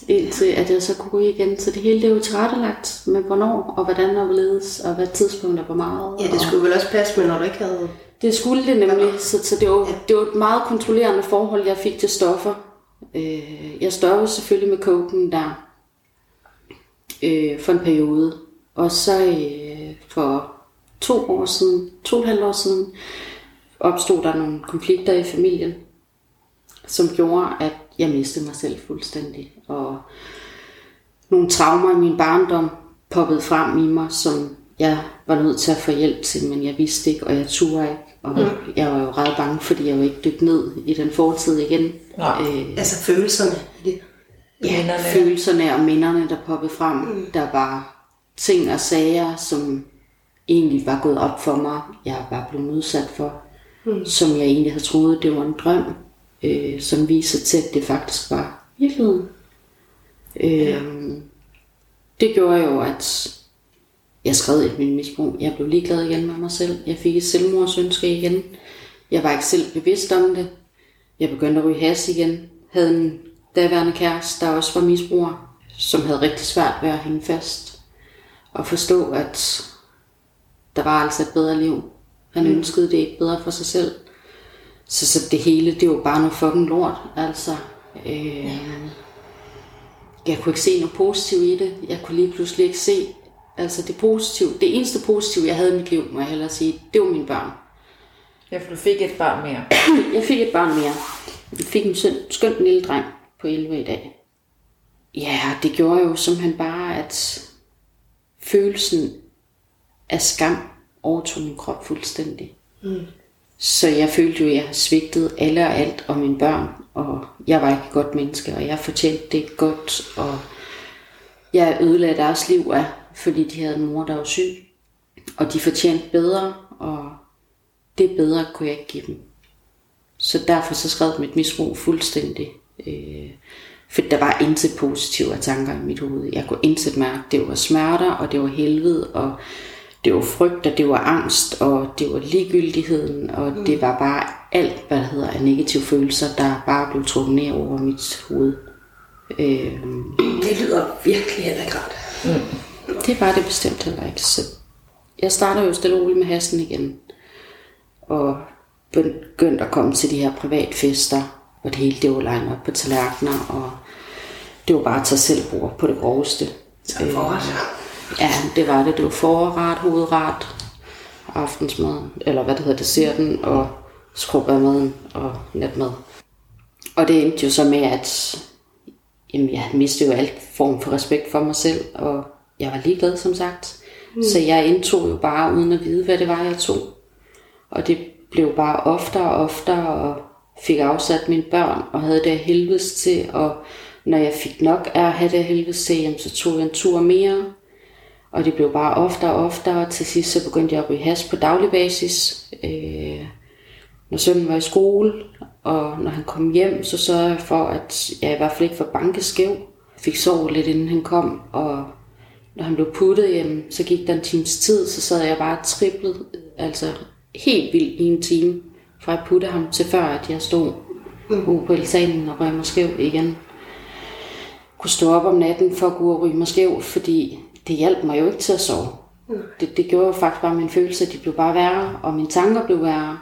Indtil at jeg så kunne gå igen. Så det hele det er jo tilrettelagt med hvornår, og hvordan og hvorledes, og hvad tidspunkt er hvor meget. Ja, det skulle vel også passe med, når du ikke havde... Det skulle det nemlig, så, så det, var, det var et meget kontrollerende forhold, jeg fik til stoffer. Øh, jeg stoppede selvfølgelig med koken der øh, for en periode. Og så øh, for to år siden, to og et halvt år siden, opstod der nogle konflikter i familien, som gjorde, at jeg mistede mig selv fuldstændig. Og nogle traumer i min barndom poppede frem i mig, som jeg var nødt til at få hjælp til, men jeg vidste ikke, og jeg turde ikke. Og mm. jeg var jo ret bange, fordi jeg jo ikke dykkede ned i den fortid igen. Nej. Øh, altså følelserne. Ja, minderne. følelserne og minderne, der poppede frem. Mm. Der var ting og sager, som egentlig var gået op for mig, jeg var blevet udsat for, mm. som jeg egentlig havde troet, det var en drøm, øh, som viser til, at det faktisk var virkeligheden. Øh, ja. Det gjorde jo, at jeg skrev et min misbrug. Jeg blev ligeglad igen med mig selv. Jeg fik et selvmordsønske igen. Jeg var ikke selv bevidst om det. Jeg begyndte at ryge has igen. Havde en daværende kæreste, der også var misbruger, som havde rigtig svært ved at hænge fast. Og forstå, at der var altså et bedre liv. Han mm. ønskede det ikke bedre for sig selv. Så, så det hele, det var bare noget fucking lort. Altså, øh, jeg kunne ikke se noget positivt i det. Jeg kunne lige pludselig ikke se, altså det positive. Det eneste positive, jeg havde i mit liv, må jeg hellere sige, det var mine børn. Ja, for du fik et barn mere. jeg fik et barn mere. Jeg fik en skøn lille dreng på 11 i dag. Ja, det gjorde jo simpelthen bare, at følelsen af skam overtog min krop fuldstændig. Mm. Så jeg følte jo, at jeg havde svigtet alle og alt om mine børn, og jeg var ikke et godt menneske, og jeg fortjente det godt, og jeg ødelagde deres liv af, fordi de havde en mor, der var syg, og de fortjente bedre, og det bedre kunne jeg ikke give dem. Så derfor så skrev mit misbrug fuldstændig. Øh, for der var intet positive tanker i mit hoved. Jeg kunne intet mærke. Det var smerter, og det var helvede, og det var frygt, og det var angst, og det var ligegyldigheden, og mm. det var bare alt, hvad der hedder af negative følelser, der bare blev trukket ned over mit hoved. Øh, det lyder virkelig heller ikke rart. Mm. Det var det bestemt heller ikke. Så jeg starter jo stille og roligt med hasten igen. Og begyndte at komme til de her privatfester, hvor det hele det var legnet op på tallerkener, og det var bare at tage selv bord på det groveste. Så forret, Ja, det var det. Det var forret, hovedret, aftensmad, eller hvad det hedder, desserten, og maden og natmad. Og det endte jo så med, at jamen, jeg mistede jo alt form for respekt for mig selv, og jeg var ligeglad, som sagt. Mm. Så jeg indtog jo bare, uden at vide, hvad det var, jeg tog. Og det blev bare oftere og oftere, og fik afsat mine børn, og havde det helvedes til, og når jeg fik nok af at have det helvedes til, jamen, så tog jeg en tur mere, og det blev bare oftere og oftere, til sidst så begyndte jeg at ryge has på daglig basis. Øh, når sønnen var i skole, og når han kom hjem, så sørgede jeg for, at jeg i hvert fald ikke var bankeskæv. Fik sovet lidt, inden han kom, og når han blev puttet hjem, så gik der en times tid, så sad jeg bare triplet, altså helt vildt i en time, fra at putte ham til før, at jeg stod ude på altanen og røg mig skæv igen. Kunne stå op om natten for at gå og ryge mig skæv, fordi det hjalp mig jo ikke til at sove. Det, det gjorde jo faktisk bare, at mine følelser de blev bare værre, og mine tanker blev værre.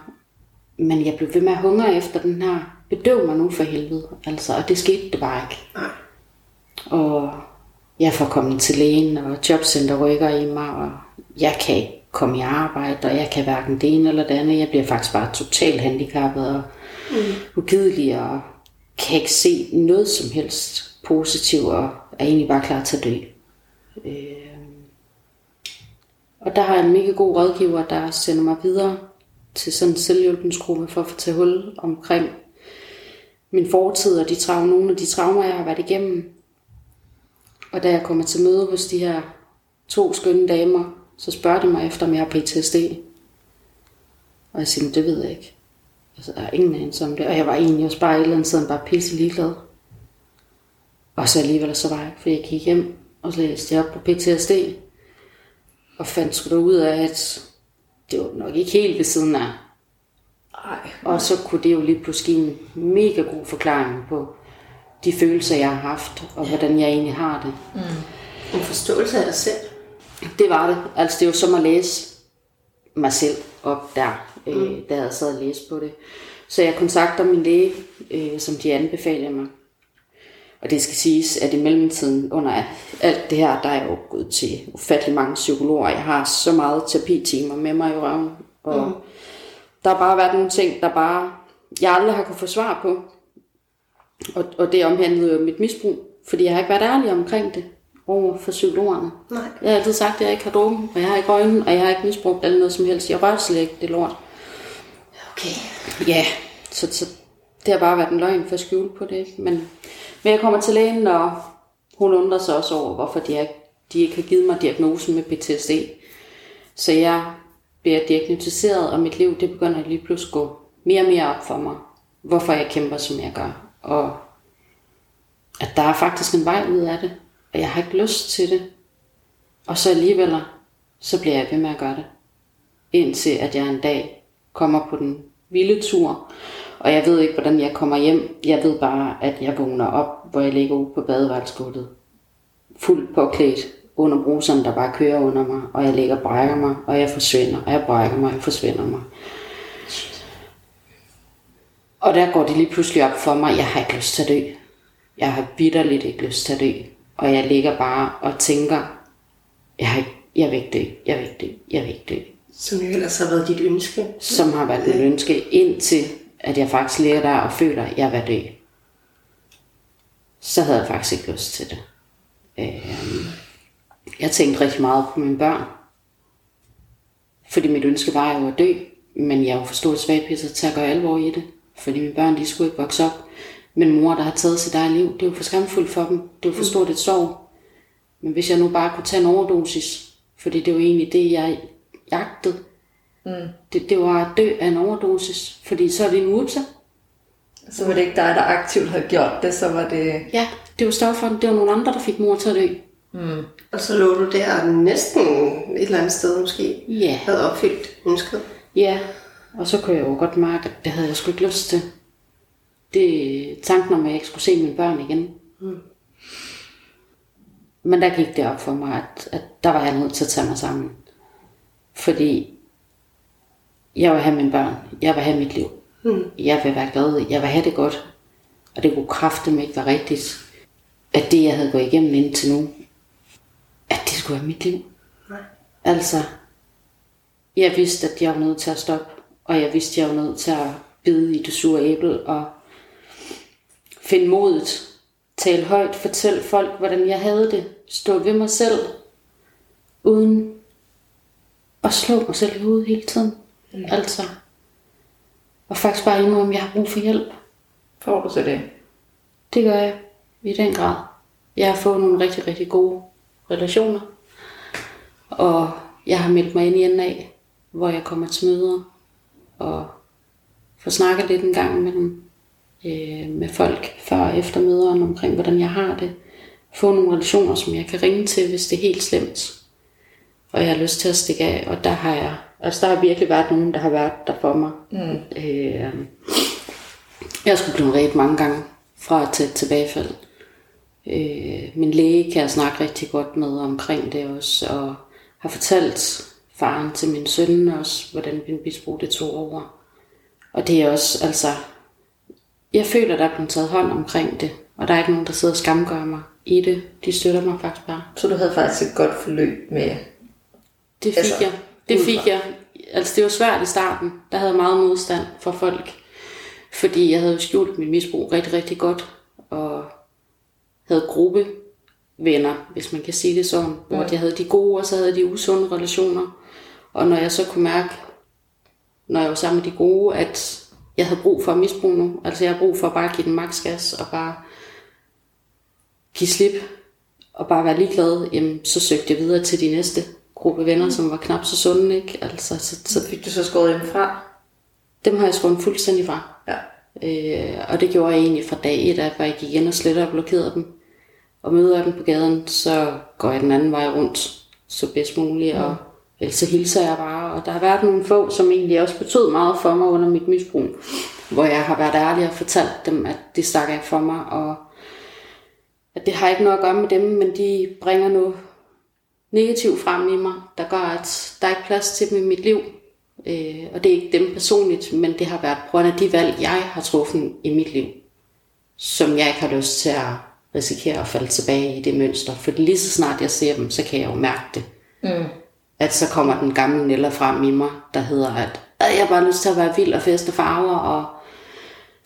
Men jeg blev ved med at hungre efter den her, bedøv mig nu for helvede. Altså, og det skete det bare ikke. Og jeg får kommet til lægen, og jobcenter rykker i mig, og jeg kan ikke komme i arbejde, og jeg kan hverken det ene eller det andet. Jeg bliver faktisk bare totalt handicappet og mm. ugidelig, og kan ikke se noget som helst positivt, og er egentlig bare klar til at dø. Øh. Og der har jeg en mega god rådgiver, der sender mig videre til sådan en selvhjælpensgruppe for at få tage hul omkring min fortid og de traumer, nogle af de traumer, jeg har været igennem. Og da jeg kommer til møde hos de her to skønne damer, så spørger de mig efter, om jeg har PTSD. Og jeg siger, det ved jeg ikke. Altså, der er ingen anelse om det. Og jeg var egentlig også bare et eller andet sted bare pisse ligeglad. Og så alligevel så var jeg, for jeg gik hjem, og så læste jeg op på PTSD. Og fandt sgu ud af, at det var nok ikke helt ved siden af. Nej. Og så kunne det jo lige pludselig give en mega god forklaring på de følelser, jeg har haft, og hvordan jeg egentlig har det. En forståelse af dig selv. Det var det. Altså, det jo som at læse mig selv op der, øh, da jeg sad og læste på det. Så jeg kontakter min læge, øh, som de anbefaler mig. Og det skal siges, at i mellemtiden under alt det her, der er jeg jo gået til ufattelig mange psykologer. Jeg har så meget terapitimer med mig i røven. Og mm. der har bare været nogle ting, der bare, jeg aldrig har kunne få svar på. Og, og det omhandlede jo mit misbrug, fordi jeg har ikke været ærlig omkring det over for psykologerne. Nej. Jeg har altid sagt, at jeg ikke har drukket, og jeg har ikke øjne, og jeg har ikke misbrugt eller noget som helst. Jeg rører slet ikke det lort. Okay. Ja, så, så det har bare været en løgn for at skjule på det. Men, men jeg kommer til lægen, og hun undrer sig også over, hvorfor de, er, de ikke har givet mig diagnosen med PTSD. Så jeg bliver diagnostiseret, og mit liv det begynder lige pludselig at gå mere og mere op for mig. Hvorfor jeg kæmper, som jeg gør. Og at der er faktisk en vej ud af det, og jeg har ikke lyst til det. Og så alligevel, så bliver jeg ved med at gøre det. Indtil at jeg en dag kommer på den vilde tur, og jeg ved ikke, hvordan jeg kommer hjem. Jeg ved bare, at jeg vågner op, hvor jeg ligger ude på badeværelsesgulvet. Fuldt påklædt under bruseren, der bare kører under mig, og jeg ligger og brækker mig, og jeg forsvinder, og jeg brækker mig, og jeg forsvinder mig. Og der går det lige pludselig op for mig, jeg har ikke lyst til at dø. Jeg har bitterligt ikke lyst til at dø. Og jeg ligger bare og tænker, jeg, har ikke, jeg vil ikke dø, jeg vil ikke dø, jeg vil ikke dø. Som jo ellers har været dit ønske. Som har været mit ønske, indtil at jeg faktisk ligger der og føler, at jeg vil dø. Så havde jeg faktisk ikke lyst til det. Øh, jeg tænkte rigtig meget på mine børn. Fordi mit ønske var jo at dø, men jeg jo for stor svagpisser til at gøre alvor i det. Fordi mine børn, de skulle ikke vokse op med en mor, der har taget sit eget liv. Det er jo for skamfuldt for dem. Det er jo for stort et sorg. Men hvis jeg nu bare kunne tage en overdosis, fordi det var egentlig det, jeg jagtede. Mm. Det, det var at dø af en overdosis, fordi så er det en ursa. Så var det ikke dig, der aktivt havde gjort det, så var det... Ja, det var stofferne. Det var nogle andre, der fik mor til at dø. Og så lå du der næsten et eller andet sted måske. Ja. Havde opfyldt ønsket. Ja, og så kunne jeg jo godt mærke, at det havde jeg sgu ikke lyst til. Det tanken om, at jeg ikke skulle se mine børn igen. Mm. Men der gik det op for mig, at, at der var jeg nødt til at tage mig sammen. Fordi jeg vil have mine børn. Jeg vil have mit liv. Mm. Jeg vil være glad. Jeg vil have det godt. Og det kunne kræfte ikke være rigtigt, at det, jeg havde gået igennem indtil nu, at det skulle være mit liv. Nej. Altså, jeg vidste, at jeg var nødt til at stoppe, og jeg vidste, at jeg var nødt til at bide i det sure æble og finde modet, tale højt, fortælle folk, hvordan jeg havde det, stå ved mig selv, uden at slå mig selv i hovedet hele tiden. Mm. Altså, og faktisk bare endnu, om jeg har brug for hjælp. Får du så det? Det gør jeg i den grad. Jeg har fået nogle rigtig, rigtig gode relationer. Og jeg har meldt mig ind i NA, hvor jeg kommer til møder og får snakket lidt en gang med dem, øh, med folk før og efter møderne omkring, hvordan jeg har det. Få nogle relationer, som jeg kan ringe til, hvis det er helt slemt. Og jeg har lyst til at stikke af, og der har jeg, altså der har virkelig været nogen, der har været der for mig. Mm. Øh, jeg skulle blive ret mange gange fra til et tilbagefald. Øh, min læge kan jeg snakke rigtig godt med omkring det også, og har fortalt faren til min søn også, hvordan min misbrug det tog over. Og det er også, altså, jeg føler, der er blevet taget hånd omkring det, og der er ikke nogen, der sidder og skamgør mig i det. De støtter mig faktisk bare. Så du havde faktisk et godt forløb med... Det fik altså, jeg. Det fik jeg. Altså, det var svært i starten. Der havde jeg meget modstand fra folk. Fordi jeg havde jo skjult mit misbrug rigtig, rigtig godt. Og havde gruppe venner, hvis man kan sige det sådan. Hvor jeg havde de gode, og så havde de usunde relationer. Og når jeg så kunne mærke, når jeg var sammen med de gode, at jeg havde brug for at misbruge nu. Altså jeg havde brug for at bare give den maks gas og bare give slip og bare være ligeglad, jamen, så søgte jeg videre til de næste gruppe venner, som var knap så sunde, ikke? Altså, så, så Fik du så skåret dem fra? dem har jeg skåret fuldstændig fra. Ja. Øh, og det gjorde jeg egentlig fra dag et, at jeg gik igen og sletter og blokerede dem. Og møder jeg dem på gaden, så går jeg den anden vej rundt, så bedst muligt, og ellers så hilser jeg bare. Og der har været nogle få, som egentlig også betød meget for mig under mit misbrug, hvor jeg har været ærlig og fortalt dem, at det stak af for mig, og at det har ikke noget at gøre med dem, men de bringer noget negativt frem i mig, der gør, at der er ikke plads til dem i mit liv. Øh, og det er ikke dem personligt, men det har været på grund af de valg, jeg har truffet i mit liv, som jeg ikke har lyst til at risikere at falde tilbage i det mønster. For lige så snart jeg ser dem, så kan jeg jo mærke det. Mm. At så kommer den gamle Nella frem i mig, der hedder, at jeg har bare lyst til at være vild og feste farver. Og...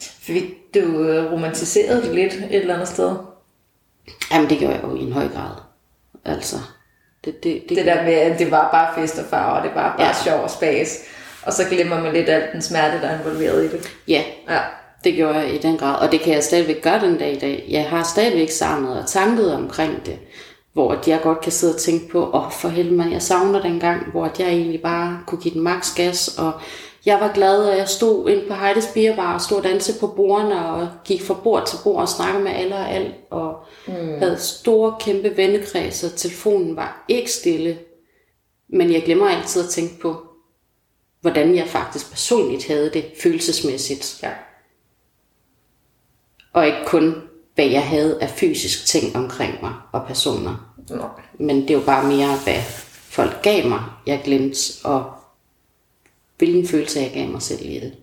Fik du øh, romantiseret det lidt et eller andet sted? Jamen det gjorde jeg jo i en høj grad. Altså, det, det, det, det der med, at det var bare fest og farver, det var bare ja. sjov og spas. Og så glemmer man lidt alt den smerte, der er involveret i det. Ja, ja, det gjorde jeg i den grad. Og det kan jeg stadigvæk gøre den dag i dag. Jeg har stadigvæk savnet og tanket omkring det. Hvor jeg godt kan sidde og tænke på, åh oh, for helvede, jeg savner den gang, hvor jeg egentlig bare kunne give den maks gas, og jeg var glad, og jeg stod ind på Heides Bierbar og stod og dansede på bordene og gik fra bord til bord og snakkede med alle og alt. Og mm. havde store, kæmpe vennekreds, og telefonen var ikke stille. Men jeg glemmer altid at tænke på, hvordan jeg faktisk personligt havde det følelsesmæssigt. Ja. Og ikke kun, hvad jeg havde af fysisk ting omkring mig og personer. Nej. Men det var bare mere, hvad folk gav mig, jeg glemte, og hvilken følelse jeg gav mig selv i det.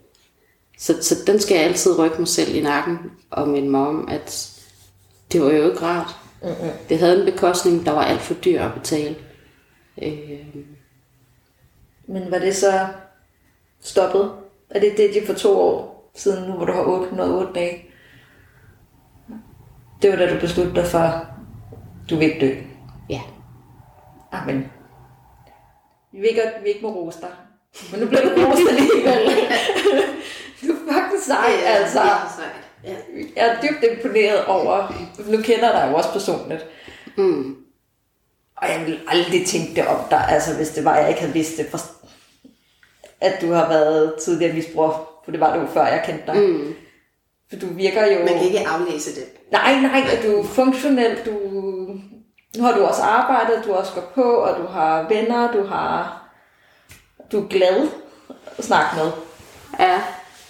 Så, så den skal jeg altid rykke mig selv i nakken og minde mig om, at det var jo ikke rart. Mm-hmm. Det havde en bekostning, der var alt for dyr at betale. Øh. Men var det så stoppet? Er det det, de for to år siden nu, hvor du har 808 dage? Det var da du besluttede dig for, du vil ikke dø. Ja. Amen. Vi vil ikke, vi ikke må rose dig. Men nu bliver du rost alligevel. du er fucking sej, ja, altså. Ja. Jeg er dybt imponeret over, nu kender dig jo også personligt. Mm. Og jeg ville aldrig tænke det om dig, altså hvis det var, jeg ikke havde vidst det, for, at du har været tidligere misbruger, for det var du før jeg kendte dig. Mm. For du virker jo... Man kan ikke aflæse det. Nej, nej, at du er funktionel, du... Nu har du også arbejdet, du også går på, og du har venner, du har du er glad at snakke med. Ja,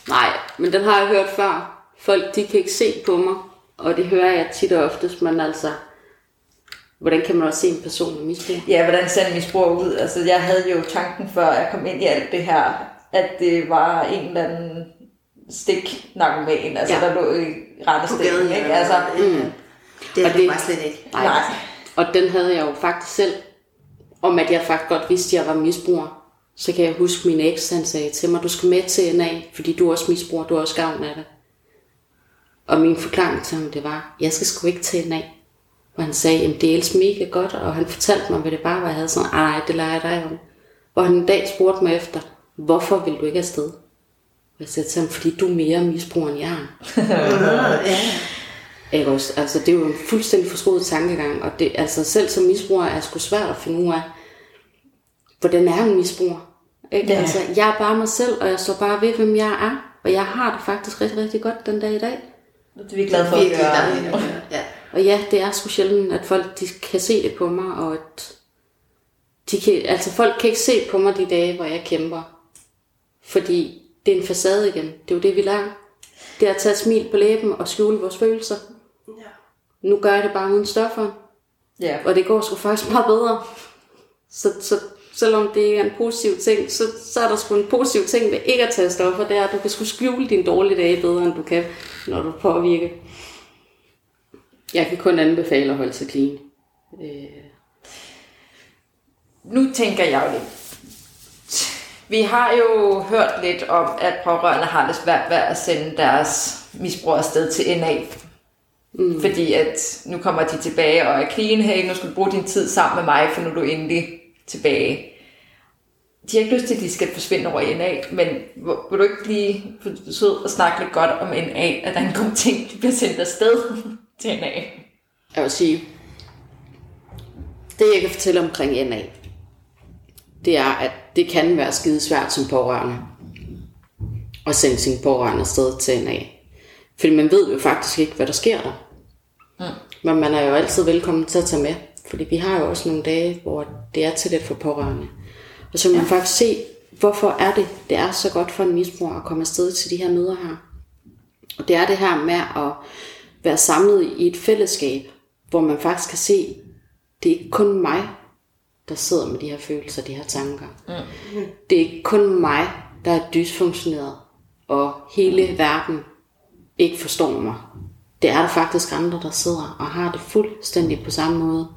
nej, men den har jeg hørt før. Folk, de kan ikke se på mig, og det hører jeg tit og oftest, men altså, hvordan kan man også se en person med misbrug? Ja, hvordan ser en misbrug ud? Altså, jeg havde jo tanken, før jeg kom ind i alt det her, at det var en eller anden stik narkoman, altså ja. der lå i rettestikken, ikke? Altså, mm. Det er det bare slet ikke. Nej. nej. Og den havde jeg jo faktisk selv, om at jeg faktisk godt vidste, at jeg var misbruger så kan jeg huske, min eks han sagde til mig, du skal med til NA, fordi du er også misbruger, du er også gavn af det. Og min forklaring til ham, det var, jeg skal sgu ikke til NA. Og han sagde, at det er mega godt, og han fortalte mig, hvad det bare var, jeg havde sådan, ej, det lader jeg dig om. Og han en dag spurgte mig efter, hvorfor vil du ikke afsted? Og jeg sagde til ham, fordi du er mere misbruger, end jeg er. ja. Ikke også? Altså, det er jo en fuldstændig forskruet tankegang, og det, altså, selv som misbruger er sgu svært at finde ud af, hvordan er en misbruger? Ikke? Ja. Altså, jeg er bare mig selv, og jeg står bare ved, hvem jeg er. Og jeg har det faktisk rigtig, rigtig godt den dag i dag. Det er vi glade for at høre. Ja. Og ja, det er sgu sjældent, at folk de kan se det på mig, og at de kan, altså folk kan ikke se på mig de dage, hvor jeg kæmper. Fordi det er en facade igen. Det er jo det, vi lærer. Det er at tage et smil på læben og skjule vores følelser. Ja. Nu gør jeg det bare uden stoffer. Ja. Og det går sgu faktisk meget bedre. Så, så selvom det er en positiv ting, så, så er der sgu en positiv ting ved ikke at tage stoffer, det er, at du kan sgu skjule din dårlige dage bedre, end du kan, når du påvirker. Jeg kan kun anbefale at holde sig clean. Øh. Nu tænker jeg jo lidt. Vi har jo hørt lidt om, at pårørende har det svært ved at sende deres misbrug afsted til NA. Mm. Fordi at nu kommer de tilbage og er clean, hey, nu skal du bruge din tid sammen med mig, for nu er du endelig tilbage. De har ikke lyst til, at de skal forsvinde over NA, men vil du ikke lige forsøge at snakke lidt godt om NA, at der er en god ting, de bliver sendt afsted til NA? Jeg vil sige, det jeg kan fortælle omkring NA, det er, at det kan være skide svært som pårørende at sende sin pårørende afsted til NA. Fordi man ved jo faktisk ikke, hvad der sker der. Mm. Men man er jo altid velkommen til at tage med. Fordi vi har jo også nogle dage, hvor det er til det for pårørende. Og så kan man faktisk se, hvorfor er det, det er så godt for en misbruger at komme afsted til de her møder her. Og det er det her med at være samlet i et fællesskab, hvor man faktisk kan se, det er ikke kun mig, der sidder med de her følelser, de her tanker. Mm. Det er ikke kun mig, der er dysfunktioneret, og hele verden ikke forstår mig. Det er der faktisk andre, der sidder og har det fuldstændig på samme måde.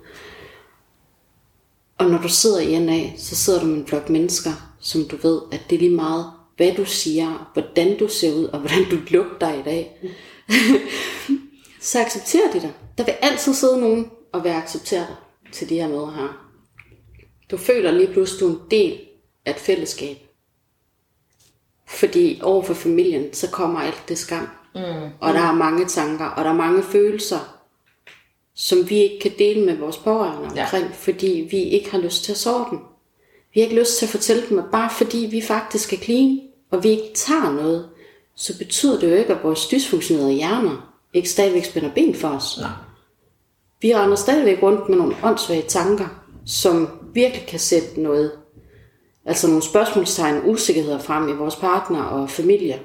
Og når du sidder i NA, så sidder du med en flok mennesker, som du ved, at det er lige meget, hvad du siger, hvordan du ser ud, og hvordan du lugter i dag. så accepterer de dig. Der vil altid sidde nogen og være accepteret til de her møder her. Du føler lige pludselig, du er en del af et fællesskab. Fordi over for familien, så kommer alt det skam. Mm. Og der er mange tanker, og der er mange følelser, som vi ikke kan dele med vores pårørende Ja. omkring, fordi vi ikke har lyst til at sove dem. Vi har ikke lyst til at fortælle dem, at bare fordi vi faktisk er clean, og vi ikke tager noget, så betyder det jo ikke, at vores dysfunktionerede hjerner ikke stadigvæk spænder ben for os. Nej. Vi render stadigvæk rundt med nogle åndssvage tanker, som virkelig kan sætte noget, altså nogle spørgsmålstegn, usikkerheder frem i vores partner og familie.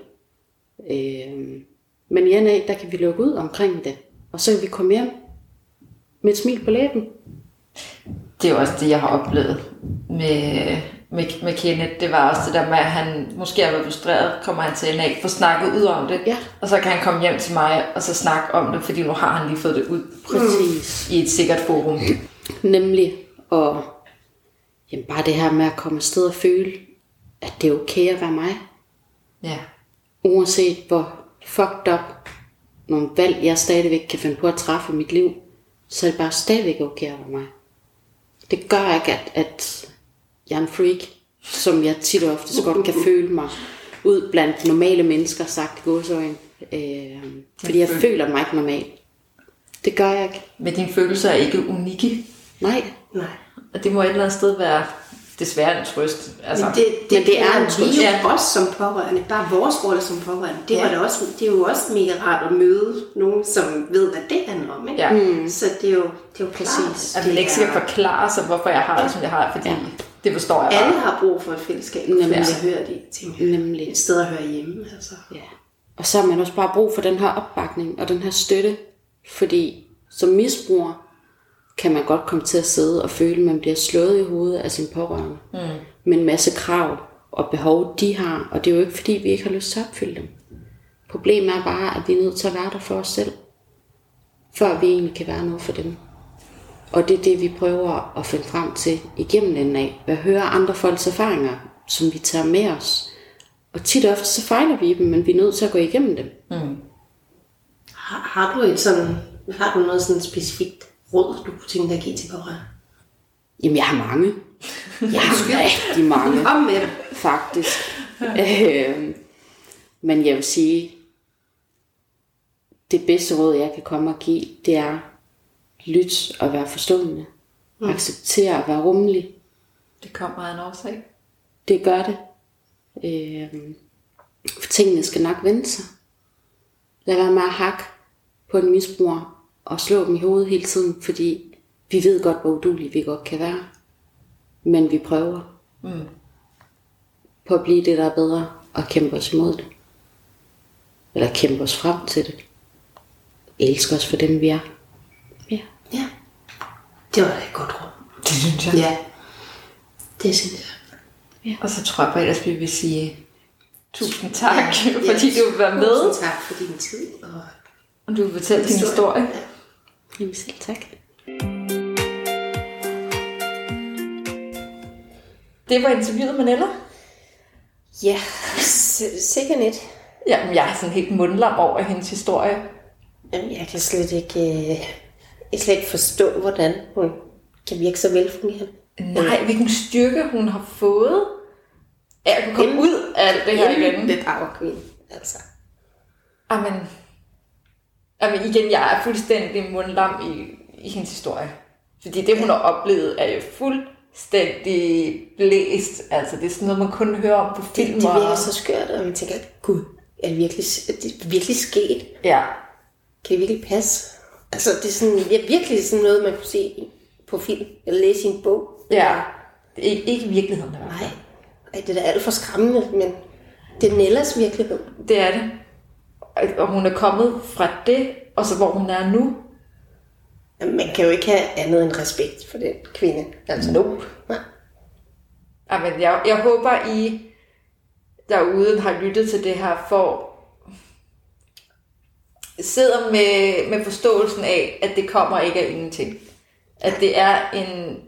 Øh, men i NA, der kan vi lukke ud omkring det, og så kan vi komme hjem med et smil på læben. Det er jo også det, jeg har oplevet med, med, med Kenneth. Det var også det der med, at han måske har været frustreret, kommer han til NA, får snakket ud om det, Ja. og så kan han komme hjem til mig og så snakke om det, fordi nu har han lige fået det ud Præcis. i et sikkert forum. Nemlig, og jamen bare det her med at komme afsted og føle, at det er okay at være mig. Ja. uanset hvor fucked up nogle valg, jeg stadigvæk kan finde på at træffe i mit liv, så er det bare stadigvæk okay være mig. Det gør ikke, at, at jeg er en freak, som jeg tit og ofte så godt kan føle mig ud blandt normale mennesker, sagt i godsøjen. Øh, fordi jeg føler mig ikke normal. Det gør jeg ikke. Men dine følelser er ikke unikke, Nej. Nej. og det må et eller andet sted være desværre en trøst. Altså, Men det, det, Men det er en vi trøst. jo Ja. også som pårørende, bare vores rolle som pårørende. Det, Ja. var da også, det er jo også mega rart at møde nogen, som ved, hvad det handler om. Ikke? Ja. Mm. Så det er jo, det er jo Præcis. klart. at man ikke skal forklare sig, hvorfor jeg har det, som jeg har, fordi Ja. det forstår jeg bare. Alle har brug for et fællesskab, Nemlig. Jeg hører de ting. Nemlig. Et sted at høre hjemme. Altså. Ja. Og så har man også bare brug for den her opbakning og den her støtte. Fordi som misbruger kan man godt komme til at sidde og føle, at man bliver slået i hovedet af sin pårørende. Mm. Med en masse krav og behov, de har. Og det er jo ikke fordi, vi ikke har lyst til at opfylde dem. Problemet er bare, at vi er nødt til at være der for os selv. Før vi egentlig kan være noget for dem. Og det er det, vi prøver at finde frem til igennem den af. At høre andre folks erfaringer, som vi tager med os. Og tit og ofte så fejler vi dem, men vi er nødt til at gå igennem dem. Har, har, du et sådan, har du noget sådan specifikt råd, du kunne tænke dig at give til pårørende? Jamen, jeg har mange. Jeg har rigtig mange, Kom med det. faktisk. øh, men jeg vil sige, det bedste råd, jeg kan komme og give, det er lyt og være forstående. Mm. Acceptere at være rummelig. Det kommer af en årsag. Det gør det. Øh, for tingene skal nok vende sig. Lad være med at hakke på en misbruger og slå dem i hovedet hele tiden, fordi vi ved godt, hvor udulige vi godt kan være. Men vi prøver mm. på at blive det, der er bedre, og kæmpe os imod det. Eller kæmpe os frem til det. Elsker os for dem, vi er. Ja. Ja. Det var da et godt råd. Det synes jeg. Ja. Det synes jeg. Og så tror jeg bare ellers, vi vil sige tusind tak, Ja, ja, fordi ja. du vil være med, Tusind tak for din tid. Og og du vil fortælle din historie. Jamen selv tak. Det var interviewet med Nella. ja, sikkert net. Jamen, jeg er sådan helt mundlam over hendes historie. Jamen, jeg kan slet ikke, øh, jeg slet ikke forstå, hvordan hun kan virke så velfungerende. Nej, hvilken styrke hun har fået af at kunne komme ud af alt det her igen. Det queen, altså. Amen. Amen, igen, jeg er fuldstændig mundlam i, i hendes historie. Fordi det, hun har oplevet, er jo fuldstændig blæst. Altså, det er sådan noget, man kun hører om på Det, film. det virker og- så skørt, og man tænker, gud, er det virkelig, er det virkelig sket? Ja, Kan det virkelig passe? Altså, det er sådan, det er virkelig sådan noget, man kunne se på film, eller læse i en bog. ja. Ikke, ikke i virkeligheden. Nej, Ej, det er da alt for skræmmende, men det er Nellas virkelighed. Det er det. Og- hun er kommet fra det, og så hvor hun er nu. Man kan jo ikke have andet end respekt for den kvinde. Altså, Nope. Nej. Jamen, jeg, jeg håber, I derude har lyttet til det her, for sidder med, med forståelsen af, at det kommer ikke af ingenting. At det er en,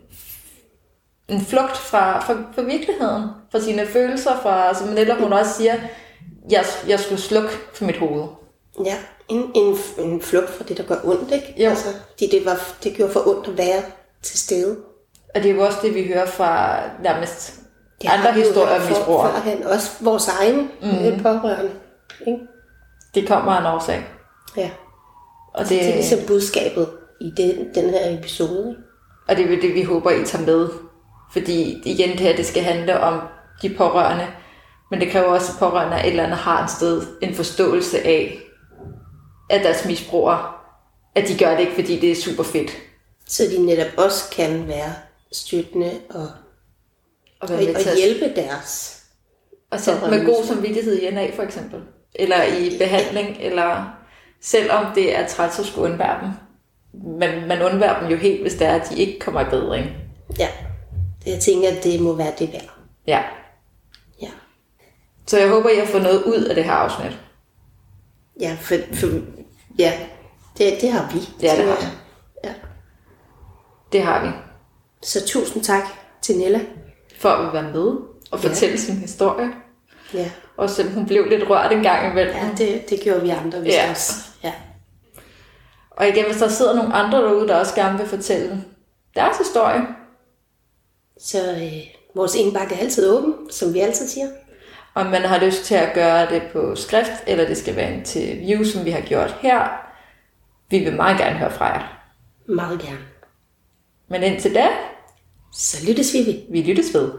en flugt fra, fra, fra virkeligheden, fra sine følelser, fra, som Nella hun også siger, jeg, jeg skulle slukke for mit hoved. Ja, en, en, en flugt fra det, der gør ondt, ikke? Jo. Altså, fordi det, var, det gjorde for ondt at være til stede. Og det er jo også det, vi hører fra nærmest Det andre historier om hørt for- misbrugere. førhen. Også vores egen mm. pårørende. Ikke? Det kommer af en årsag. Ja. Og Det er det, ligesom budskabet i den, den her episode. Og det er jo det, vi håber, I tager med. Fordi igen, det her, det skal handle om de pårørende. Men det kræver også, at pårørende et eller andet har et sted en forståelse af, at deres misbrugere, at de gør det ikke, fordi det er super fedt. Så de netop også kan være støttende og, Og, og, være og at- hjælpe deres. og sætte med god samvittighed i NA for eksempel. Eller i behandling, eller selvom det er træt at skulle undvære dem. Men man undværer dem jo helt, hvis det er, at de ikke kommer i bedring. Ja. Jeg tænker, at det må være det værd. Ja. Så jeg håber, har fået noget ud af det her afsnit. Ja, for, for ja, det, det har vi. Ja, det har jeg. Ja. Det har vi. Så tusind tak til Nella. For at være med og Ja. fortælle sin historie. Ja, Og selvom hun blev lidt rørt en gang imellem. ja det, det gjorde vi andre vist Ja. også. Ja. Og igen, hvis der sidder nogle andre derude, der også gerne vil fortælle deres historie, Så øh, vores indbakke er altid åben, som vi altid siger. Om man har lyst til at gøre det på skrift, eller det skal være en interview, som vi har gjort her, vi vil meget gerne høre fra jer. Meget gerne. Men indtil da, Så lyttes vi vi lyttes ved.